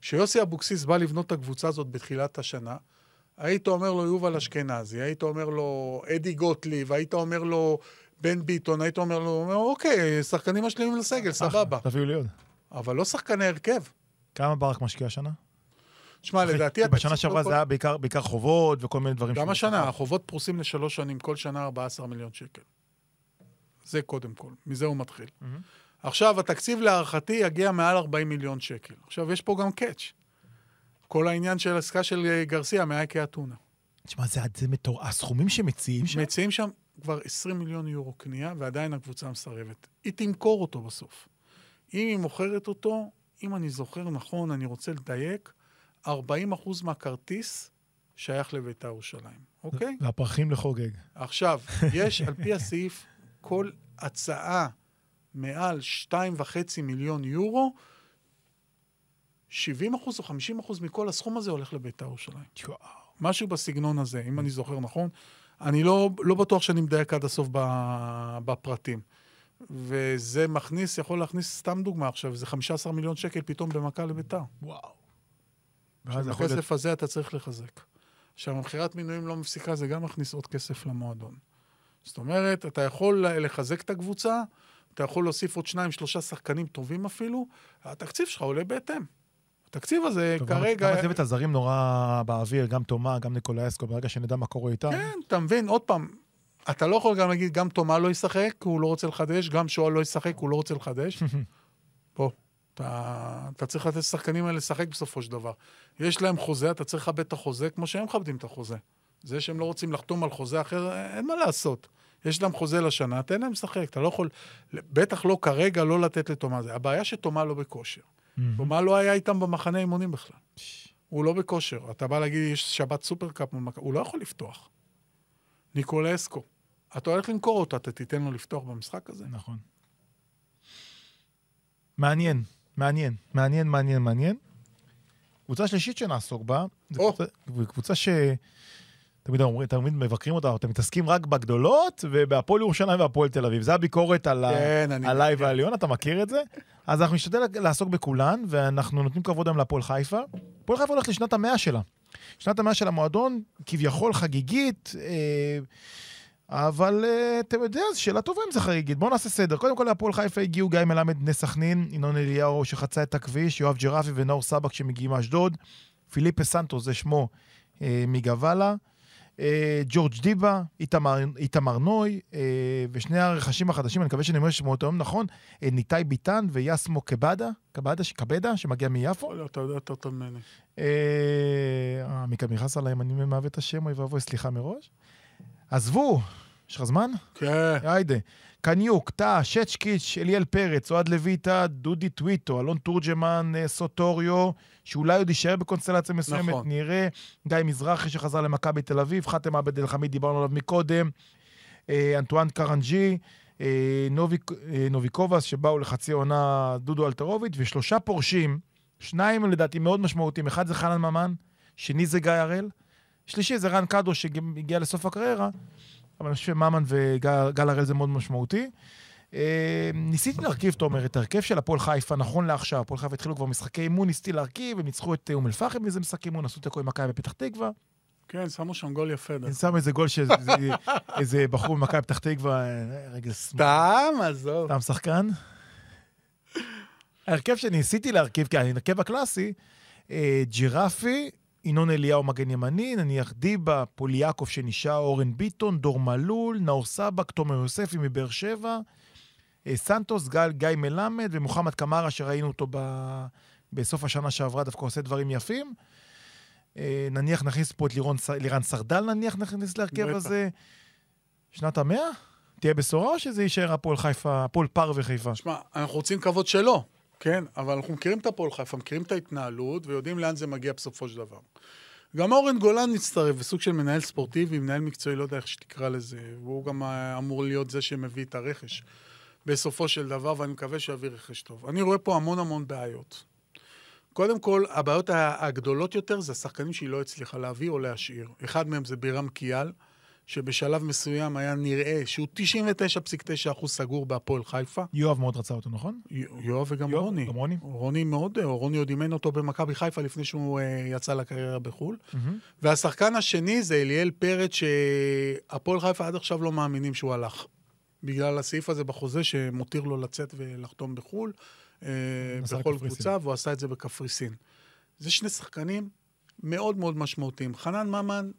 כשיוסי אבוקסיס בא לבנות את הקבוצה הזאת בתחילת השנה, היית אומר לו יובל אשכנזי, היית אומר לו אדי גוטליב, היית אומר לו בן ביטון, היית אומר לו, אוקיי, שחקנים משלימים לסגל, סבבה. תביאו לי עוד. אבל לא שחקני הרכב. כמה ברק משקיע השנה? תשמע, לדעתי... בשנה שעברה זה היה בעיקר- חובות וכל מיני דברים. גם השנה, החובות פרוסים לשלוש שנים, כל שנה 14 מיליון שקל. זה קודם כל, מזה הוא מתחיל. עכשיו, התקציב להערכתי יגיע מעל 40 מיליון שקל. עכשיו, יש פה גם קאץ'. כל העניין של עסקה של אה, גרסיה מאייקי אתונה. תשמע, זה זה מטורף. הסכומים שמציעים שם... מציעים שם כבר 20 מיליון יורו קנייה, ועדיין הקבוצה מסרבת. היא תמכור אותו בסוף. אם היא מוכרת אותו, אם אני זוכר נכון, אני רוצה לדייק, 40 אחוז מהכרטיס שייך לבית"ר ירושלים, אוקיי? והפרחים לחוגג. עכשיו, יש על פי הסעיף, כל הצעה מעל 2.5 מיליון יורו, 70 אחוז או 50 אחוז מכל הסכום הזה הולך לבית"ר ירושלים. משהו בסגנון הזה, אם אני זוכר נכון. אני לא, לא בטוח שאני מדייק עד הסוף בפרטים. וזה מכניס, יכול להכניס, סתם דוגמה עכשיו, זה 15 מיליון שקל פתאום במכה לביתר. וואו. ואז יכול להיות... הכסף הזה אתה צריך לחזק. עכשיו, המכירת מינויים לא מפסיקה, זה גם מכניס עוד כסף למועדון. זאת אומרת, אתה יכול לחזק את הקבוצה, אתה יכול להוסיף עוד שניים, שלושה שחקנים טובים אפילו, התקציב שלך עולה בהתאם. התקציב הזה טוב, כרגע... גם צוות הזרים נורא באוויר, גם תומה, גם ניקולאסקו, ברגע שנדע מה קורה איתם. כן, אתה מבין, עוד פעם, אתה לא יכול גם להגיד, גם תומה לא ישחק, הוא לא רוצה לחדש, גם שועל לא ישחק, הוא לא רוצה לחדש. פה, אתה, אתה צריך לתת לשחקנים האלה לשחק בסופו של דבר. יש להם חוזה, אתה צריך לכבד את החוזה כמו שהם מכבדים את החוזה. זה שהם לא רוצים לחתום על חוזה אחר, אין מה לעשות. יש להם חוזה לשנה, תן להם לשחק. אתה לא יכול, בטח לא כרגע, לא לתת לתומה זה. הבעיה שתומה לא בכושר. תומה לא היה איתם במחנה אימונים בכלל. הוא לא בכושר. אתה בא להגיד, יש שבת סופרקאפ מול מכבי, הוא לא יכול לפתוח. ניקולסקו. אתה הולך למכור אותו, אתה תיתן לו לפתוח במשחק הזה? נכון. מעניין, מעניין, מעניין, מעניין, מעניין. קבוצה שלישית שנעסוק בה, זו או. קבוצה- קבוצה ש... תמיד אומרים, תמיד מבקרים אותה, אתם מתעסקים רק בגדולות ובהפועל ירושלים והפועל תל אביב. זה הביקורת על ה- כן, אני... עליי ועל יונה, אתה מכיר את זה? אז אנחנו נשתדל לעסוק בכולן, ואנחנו נותנים כבוד היום להפועל חיפה. הפועל חיפה הולכת לשנת המאה שלה. שנת המאה של המועדון, כביכול חגיגית, אה, אבל אה, אתם יודעים, זו שאלה טובה אם זה חגיגית. בואו נעשה סדר. קודם כל, להפועל חיפה הגיעו גיא מלמד בני סכנין, ינון אליהו שחצה את הכביש, יואב ג'רפי ונאור סבק שמגיעים מאשדוד, פיליפה סנטוס זה שמו אה, מגוואלה. אה, ג'ורג' דיבה, איתמר, איתמר נוי, אה, ושני הרכשים החדשים, אני מקווה שאני אומר שמות היום נכון, אה, ניתאי ביטן ויאסמו קבדה, קבדה, קבדה, שמגיע מיפו. להיות, אתה יודע יותר טוב ממני. אה, נכנס עליהם, אני מעוות את השם, אוי ואבוי, סליחה מראש. עזבו, יש לך זמן? כן. היידה. קניוק, טאה, שצ'קיץ', אליאל פרץ, אוהד לויטה, דודי טוויטו, אלון תורג'מן, אה, סוטוריו, שאולי עוד יישאר בקונסטלציה מסוימת, נכון. נראה. גיא מזרחי שחזר למכבי תל אביב, חאתם עבד אל חמיד, דיברנו עליו מקודם. אה, אנטואן קרנג'י, אה, נוביק, נוביקובס, שבאו לחצי עונה דודו אלתרוביץ', ושלושה פורשים, שניים לדעתי מאוד משמעותיים, אחד זה חנן ממן, שני זה גל אראל, שלישי זה רן קדוש שהגיע לסוף הקריירה, אבל אני חושב שממן וגל אראל זה מאוד משמעותי. אה, ניסיתי להרכיב, תומר, את ההרכב של הפועל חיפה, נכון לעכשיו. הפועל חיפה התחילו כבר משחקי אימון, ניסיתי להרכיב, הם ניצחו את אה, אום אל-פחם באיזה משחק אימון, עשו תיקו עם מכבי בפתח תקווה. כן, שמו שם גול יפה. אני שם איזה גול של איזה בחור ממכבי פתח תקווה, אה, רגע. סתם, עזוב. סתם שחקן. ההרכב שניסיתי להרכיב, כי ההרכב הקלאסי, ג'ירפי, ינון אליהו מגן ימני, נניח דיבה, פוליאקוב שנשאר, אורן ביטון, דור מלול, נאור סבק, תומר יוספי מבאר שבע, אה, סנטוס, גל, גיא מלמד ומוחמד קמארה, שראינו אותו ב... בסוף השנה שעברה, דווקא עושה דברים יפים. אה, נניח נכניס פה את לירון, לירן סרדל, נניח נכניס להרכב. הזה. שנת המאה? תהיה בשורה או שזה יישאר הפועל חיפה, הפועל פר וחיפה? שמע, אנחנו רוצים לקוות שלא, כן? אבל אנחנו מכירים את הפועל חיפה, מכירים את ההתנהלות, ויודעים לאן זה מגיע בסופו של דבר. גם אורן גולן מצטרף, בסוג של מנהל ספורטיבי, מנהל מקצועי, לא יודע איך שתקרא לזה, והוא גם אה, אמור להיות זה שמביא את הרכש. בסופו של דבר, ואני מקווה שיביא רכש טוב. אני רואה פה המון המון בעיות. קודם כל, הבעיות הגדולות יותר זה השחקנים שהיא לא הצליחה להביא או להשאיר. אחד מהם זה בירם קיאל, שבשלב מסוים היה נראה שהוא 99.9% סגור בהפועל חיפה. יואב מאוד רצה אותו, נכון? יואב וגם יואב, רוני. גם רוני. רוני מאוד, רוני עוד אימן אותו במכבי חיפה לפני שהוא אה, יצא לקריירה בחו"ל. והשחקן השני זה אליאל פרץ, שהפועל חיפה עד עכשיו לא מאמינים שהוא הלך. בגלל הסעיף הזה בחוזה שמותיר לו לצאת ולחתום בחו"ל, אה, נסע בכל. קבוצה, והוא עשה את זה בקפריסין. זה שני שחקנים מאוד מאוד משמעותיים. חנן ממן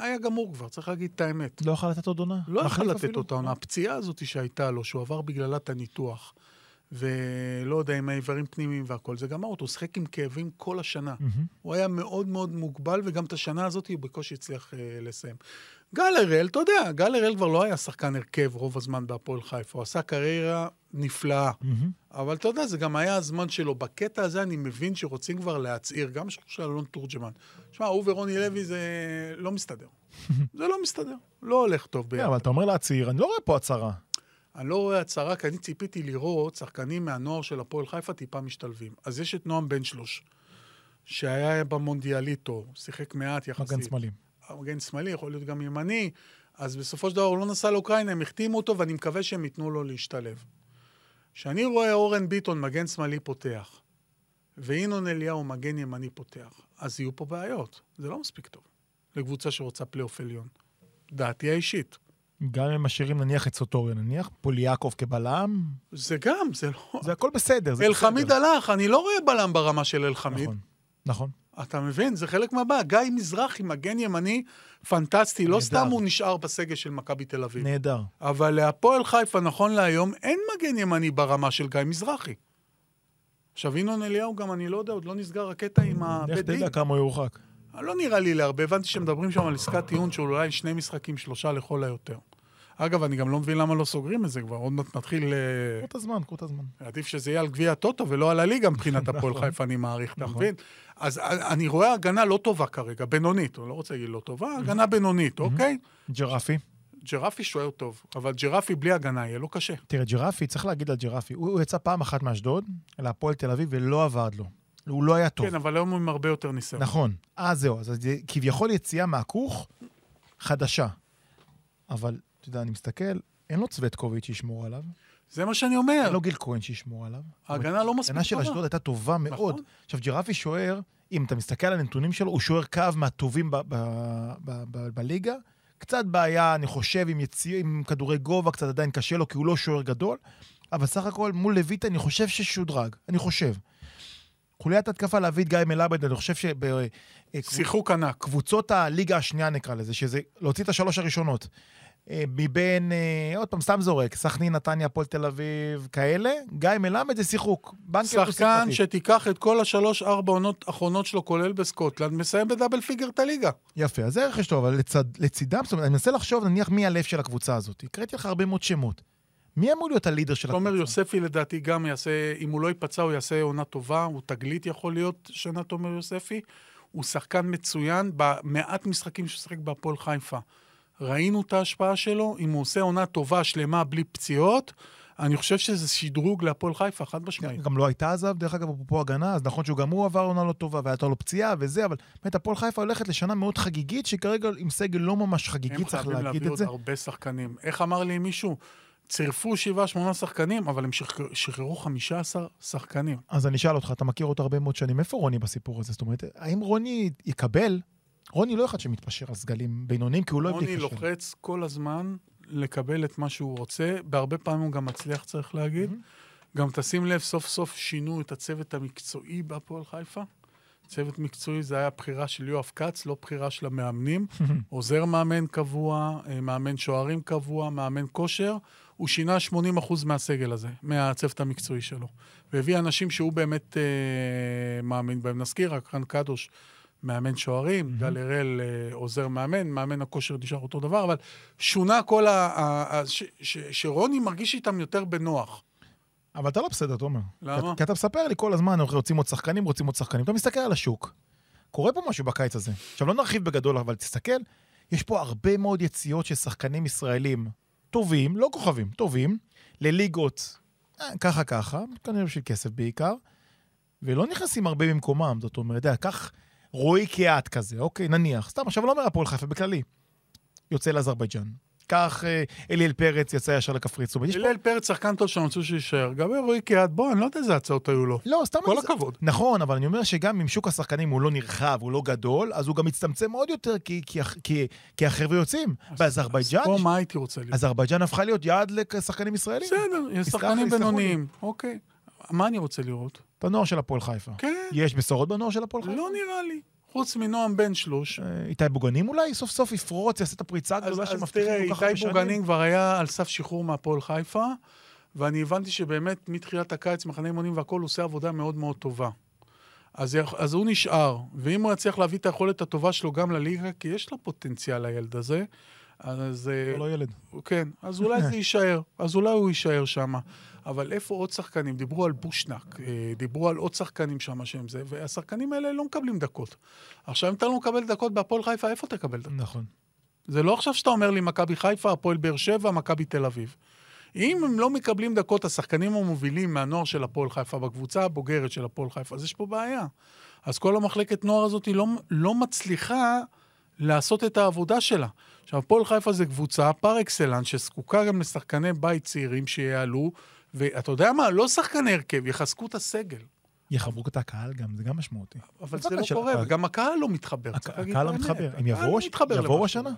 היה גמור כבר, צריך להגיד את האמת. לא יכול לתת עוד עונה? לא יכול לתת? אותה עונה. הפציעה הזאת שהייתה לו, שהוא עבר בגללה את הניתוח, ולא יודע, עם האיברים פנימיים והכל, זה גמר אותו, הוא שיחק עם כאבים כל השנה. מהמם. הוא היה מאוד מאוד מוגבל, וגם את השנה הזאת הוא בקושי הצליח אה, לסיים. גל הראל, אתה יודע, גל הראל כבר לא היה שחקן הרכב רוב הזמן בהפועל חיפה, הוא עשה קריירה נפלאה. מהמם. אבל אתה יודע, זה גם היה הזמן שלו. בקטע הזה אני מבין שרוצים כבר להצהיר, גם של אלון תורג'מן. שמע, הוא ורוני לוי זה לא מסתדר. זה לא מסתדר, לא הולך טוב כן, ביחד. אבל אתה אומר להצהיר, אני לא רואה פה הצהרה. אני לא רואה הצהרה, כי אני ציפיתי לראות שחקנים מהנוער של הפועל חיפה טיפה משתלבים. אז יש את נועם בן שלוש, שהיה במונדיאליטו, שיחק מעט יחסית. מגן שמאלי. מגן שמאלי, יכול להיות גם ימני, אז בסופו של דבר הוא לא נסע לאוקראינה, הם החתימו אותו, ואני מקווה שהם ייתנו לו להשתלב. כשאני רואה אורן ביטון, מגן שמאלי פותח, וינון אליהו, מגן ימני פותח, אז יהיו פה בעיות. זה לא מספיק טוב לקבוצה שרוצה פלייאוף עליון. דעתי האישית. גם אם משאירים נניח את סוטוריה, נניח פוליאקוב כבלם, זה גם, זה לא... זה הכל בסדר. זה אלחמיד בסדר. הלך, אני לא רואה בלם ברמה של אלחמיד. נכון, נכון. אתה מבין? זה חלק מהבעיה. גיא מזרחי, מגן ימני, פנטסטי. לא נהדר. סתם הוא נשאר בסגל של מכבי תל אביב. נהדר. אבל להפועל חיפה, נכון להיום, אין מגן ימני ברמה של גיא מזרחי. עכשיו, ינון אליהו גם, אני לא יודע, עוד לא נסגר הקטע עם הבית דין. תדע כמה הוא יורחק. לא נראה לי להרבה, הבנתי שמדברים שם על עסקת טיעון של אולי שני משחקים, שלושה לכל היותר. אגב, אני גם לא מבין למה לא סוגרים את זה כבר, עוד מעט נתחיל... אה, קחו את הזמן, קחו את הזמן. עדיף שזה יהיה על גביע הטוטו ולא על הליגה מבחינת הפועל נכון. חיפה, אני מעריך, אתה נכון. מבין? אז אני רואה הגנה לא טובה כרגע, בינונית, אני לא רוצה להגיד לא טובה, הגנה בינונית, אוקיי? ג'רפי. ג'רפי שוער טוב, אבל ג'רפי בלי הגנה יהיה לו קשה. תראה, ג'רפי, צריך להגיד על ג'רפי, הוא יצא פעם אחת מאשדוד, להפועל תל אביב, ולא עבד לו. הוא לא היה טוב. כן, אבל היום הוא עם הרבה יותר ניסיון. נכון. אה, זהו. אז כביכול יציאה מהכוך חדשה. אבל, אתה יודע, אני מסתכל, אין לו צוותקוביץ' שישמור עליו, זה מה שאני אומר. אין לו גיל כהן שישמור עליו. ההגנה לא מספיק ההגנה של טובה. אשדוד הייתה טובה מאוד. נכון. עכשיו, ג'רפי שוער, אם אתה מסתכל על הנתונים שלו, הוא שוער קו מהטובים בליגה. קצת בעיה, אני חושב, עם, יציא, עם כדורי גובה, קצת עדיין קשה לו, כי הוא לא שוער גדול, אבל סך הכל, מול לויטה, אני חושב ששודרג. אני חושב. חוליית התקפה להביא את גיא מלאבד, אני חושב שיחוק ענק. שבקבוצות הליגה השנייה, נקרא לזה, שזה להוציא את השלוש הראשונות. אה, מבין, אה, עוד פעם, סתם זורק, סכנין, נתניה, הפועל תל אביב, כאלה, גיא מלמד זה שיחוק. שחקן. שתיקח את כל השלוש-ארבע עונות האחרונות שלו, כולל בסקוטלנד, מסיים בדאבל פיגר את הליגה. יפה, אז זה רכש טוב, אבל לצד, לצידם, זאת אומרת, אני מנסה לחשוב, נניח, מי הלב של הקבוצה הזאת. הקראתי לך הרבה מאוד שמות. מי אמור להיות הלידר של הקבוצה? תומר יוספי לדעתי גם יעשה, אם הוא לא ייפצע, הוא יעשה עונה טובה, הוא תגלית יכול להיות שנה תומר יוספי. הוא שחקן מצוין במעט משחקים שהוא שיחק בהפועל חיפה. ראינו את ההשפעה שלו, אם הוא עושה עונה טובה, שלמה, בלי פציעות, אני חושב שזה שדרוג להפועל חיפה, חד משמעית. גם לא הייתה עזב, דרך אגב, אפרופו הגנה, אז נכון שגם הוא עבר עונה לא טובה, והייתה לו פציעה וזה, אבל באמת, הפועל חיפה הולכת לשנה מאוד חגיגית, שכרגע עם סגל לא ממש חגיגי, הם צריך חייבים להגיד להביא את זה. עוד הרבה שחקנים. איך אמר לי מישהו? צירפו שבעה, שמונה שחקנים, אבל הם שחרר- שחררו 15 שחקנים. אז אני אשאל אותך, אתה מכיר אותו הרבה מאוד שנים, איפה רוני בסיפור הזה? זאת אומרת, האם רוני יקבל? רוני לא אחד שמתפשר על סגלים בינוניים, כי הוא לא אוהב רוני להיכשל. לוחץ כל הזמן לקבל את מה שהוא רוצה, בהרבה פעמים הוא גם מצליח, צריך להגיד. גם תשים לב, סוף סוף שינו את הצוות המקצועי בהפועל חיפה. צוות מקצועי זה היה בחירה של יואב כץ, לא בחירה של המאמנים. עוזר מאמן קבוע, אה, מאמן שוערים קבוע, מאמן כושר. הוא שינה 80% מהסגל הזה, מהצוות המקצועי שלו. והביא אנשים שהוא באמת אה, מאמין בהם. נזכיר, רק רן קדוש, מאמן שוערים, גל הראל אה, עוזר מאמן, מאמן הכושר נשאר אותו דבר, אבל שונה כל ה... ה, ה ש, ש, שרוני מרגיש איתם יותר בנוח. אבל אתה לא בסדר, תומר. למה? כי- כי אתה מספר לי כל הזמן, אנחנו רוצים עוד שחקנים, רוצים עוד שחקנים. אתה מסתכל על השוק. קורה פה משהו בקיץ הזה. עכשיו, לא נרחיב בגדול, אבל תסתכל, יש פה הרבה מאוד יציאות של שחקנים ישראלים טובים, לא כוכבים, טובים, לליגות אה, ככה ככה, כנראה בשביל כסף בעיקר, ולא נכנסים הרבה במקומם, זאת אומרת, אתה יודע, קח רועי קיאט כזה, אוקיי, נניח, סתם, עכשיו לא אומר הפועל חיפה, בכללי. יוצא לאזרבייג'אן. קח אה, אליאל פרץ, יצא ישר פה- הלל פרץ, שחקן טוב שאני רוצה שיישאר. גם רועי קיאט, בוא, אני לא יודע איזה הצעות היו לו. לא, סתם... כל הכבוד. נכון, אבל אני אומר שגם אם שוק השחקנים הוא לא נרחב, הוא לא גדול, אז הוא גם מצטמצם עוד יותר, כי, החבר'ה יוצאים. באזרבייג'אן, אז פה מה הייתי רוצה לראות? אזרבייג'אן הפכה להיות יעד לשחקנים ישראלים. בסדר, יש שחקנים. בינוניים. אוקיי. מה אני רוצה לראות? בנוער של הפועל חיפה. כן, יש בשורות בנוער של הפועל חיפה? לא נראה לי. חוץ מנועם בן שלוש. אה, איתי בוגנים אולי סוף סוף יפרוץ, יעשה את הפריצה אז, הגדולה אז שמבטיחים תראה, כל כך הרבה איתי שנים. בוגנין כבר היה על סף שחרור מהפועל חיפה, ואני הבנתי שבאמת מתחילת הקיץ, מחנה אימונים והכול, עושה עבודה מאוד מאוד טובה. אז, אז הוא נשאר, ואם הוא יצליח להביא את היכולת הטובה שלו גם לליגה, כי יש לו פוטנציאל לילד הזה, אז... אה, הוא לא ילד. כן, אז אולי זה יישאר, אז אולי הוא יישאר שם. אבל איפה עוד שחקנים? דיברו על בושנק, אה, דיברו על עוד שחקנים שם שהם זה, והשחקנים האלה לא מקבלים דקות. עכשיו, אם אתה לא מקבל דקות בהפועל חיפה, איפה תקבל דקות? נכון. זה לא עכשיו שאתה אומר לי מכבי חיפה, הפועל באר שבע, מכבי תל אביב. אם הם לא מקבלים דקות, השחקנים המובילים מהנוער של הפועל חיפה, בקבוצה הבוגרת של הפועל חיפה, אז יש פה בעיה. אז כל המחלקת נוער הזאת היא לא, לא מצליחה לעשות את העבודה שלה. עכשיו, הפועל חיפה זה קבוצה פר אקסלנס, שזקוקה גם לשחקני בית צעירים שיעלו, ואתה יודע מה? לא שחקני הרכב, יחזקו את הסגל. יחברו את הקהל גם, זה גם משמעותי. אבל זה לא קורה, וגם הקהל לא מתחבר. להגיד הקהל לא. מתחבר. הם יבואו לא השנה?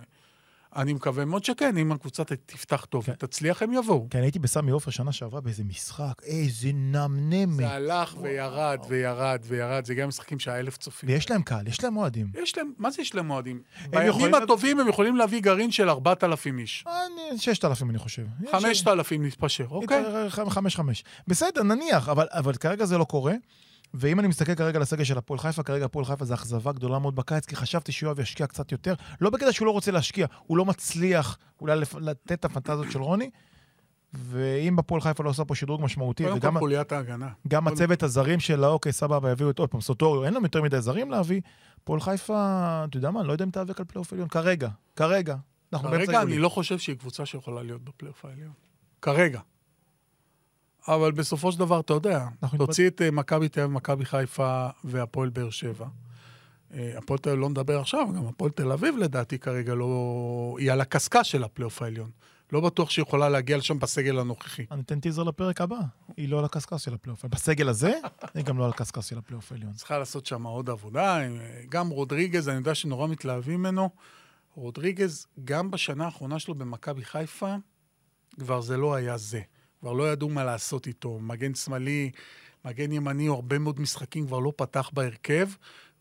אני מקווה מאוד שכן, אם הקבוצה תפתח טוב כן. ותצליח, הם יבואו. כן, הייתי בסמי עופר שנה שעברה באיזה משחק, איזה נמנמת. זה הלך וירד וירד וירד, זה גם משחקים שהיה אלף צופים. ויש להם קהל, יש להם אוהדים. יש להם, מה זה יש להם אוהדים? בימים הטובים הם יכולים להביא גרעין של 4,000 איש. אני- 6,000 אני חושב. יש- 5,000 נתפשר, אוקיי? חמש חמש. בסדר, נניח, אבל, אבל כרגע זה לא קורה. ואם אני מסתכל כרגע על הסגל של הפועל חיפה, כרגע הפועל חיפה זה אכזבה גדולה מאוד בקיץ, כי חשבתי שיואב ישקיע קצת יותר. לא בקטע שהוא לא רוצה להשקיע, הוא לא מצליח אולי לתת את הפנטזיות של רוני. ואם הפועל חיפה לא עושה פה שדרוג משמעותי, כל וגם חוליית ההגנה. גם קודם- הצוות הזרים שלה, אוקיי, סבבה, יביאו את עוד פעם סוטוריו, אין להם יותר מדי זרים להביא. הפועל חיפה, אתה יודע מה, אני לא יודע אם תיאבק על פלייאוף עליון. כרגע, כרגע. כרגע. אני לא חושב שהיא קבוצה שיכולה להיות בפלייאוף העליון. כרגע. אבל בסופו של דבר, אתה יודע, תוציא את אה, מכבי תל אביב, מכבי חיפה והפועל באר שבע. אה, הפועל תל אביב לא נדבר עכשיו, גם הפועל תל אביב לדעתי כרגע לא... היא על הקשקש של הפלייאוף העליון. לא בטוח שהיא יכולה להגיע לשם בסגל הנוכחי. אני אתן טיזר לפרק הבא. היא לא על הקשקש של הפלייאוף. בסגל הזה, היא גם לא על הקשקש של הפלייאוף העליון. צריכה לעשות שם עוד עבודה. אה, גם רודריגז, אני יודע שנורא מתלהבים ממנו. רודריגז, גם בשנה האחרונה שלו במכבי חיפה, כבר זה לא היה זה. כבר לא ידעו מה לעשות איתו. מגן שמאלי, מגן ימני, הרבה מאוד משחקים כבר לא פתח בהרכב.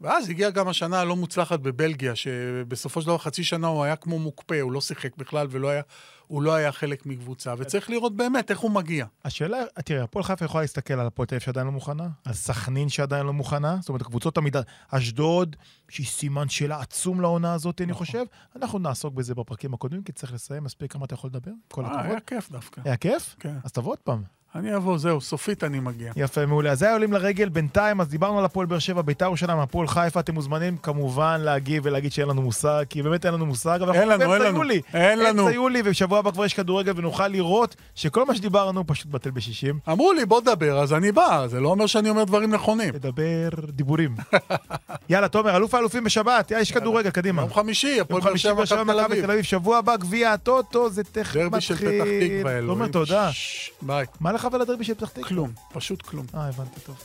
ואז הגיעה גם השנה הלא מוצלחת בבלגיה, שבסופו של דבר חצי שנה הוא היה כמו מוקפא, הוא לא שיחק בכלל ולא היה, הוא לא היה חלק מקבוצה. וצריך לראות באמת איך הוא מגיע. השאלה, תראה, הפועל חיפה יכולה להסתכל על הפועל תל אביב שעדיין לא מוכנה, על סכנין שעדיין לא מוכנה, זאת אומרת, הקבוצות תמיד, אשדוד, שהיא סימן שאלה עצום לעונה הזאת, אני נכון. חושב. אנחנו נעסוק בזה בפרקים הקודמים, כי צריך לסיים, מספיק כמה אתה יכול לדבר, כל אה, הכבוד. היה כיף דווקא. היה כיף? כן. אז תבוא עוד פעם. אני אבוא, זהו, סופית אני מגיע. יפה, מעולה. אז זה היה עולים לרגל בינתיים, אז דיברנו על הפועל באר שבע, ביתר ירושלים, הפועל חיפה, אתם מוזמנים כמובן להגיב ולהגיד שאין לנו מושג, כי באמת אין לנו מושג, אבל אין אנחנו באמצע. יולי. אין לנו. באמצע יולי, ובשבוע הבא כבר יש כדורגל, ונוכל לראות שכל מה שדיברנו פשוט בטל בשישים. אמרו לי, בוא תדבר, אז אני בא, זה לא אומר שאני אומר דברים נכונים. לדבר דיבורים. יאללה, תומר, אלוף האלופים בשבת, יש כדורגל, קדימה. יום חמישי, הפועל באר שבע, מכבי תל אביב. חבל הדרבי של פתח תקווה? כלום, פשוט כלום. אה, הבנתי, טוב.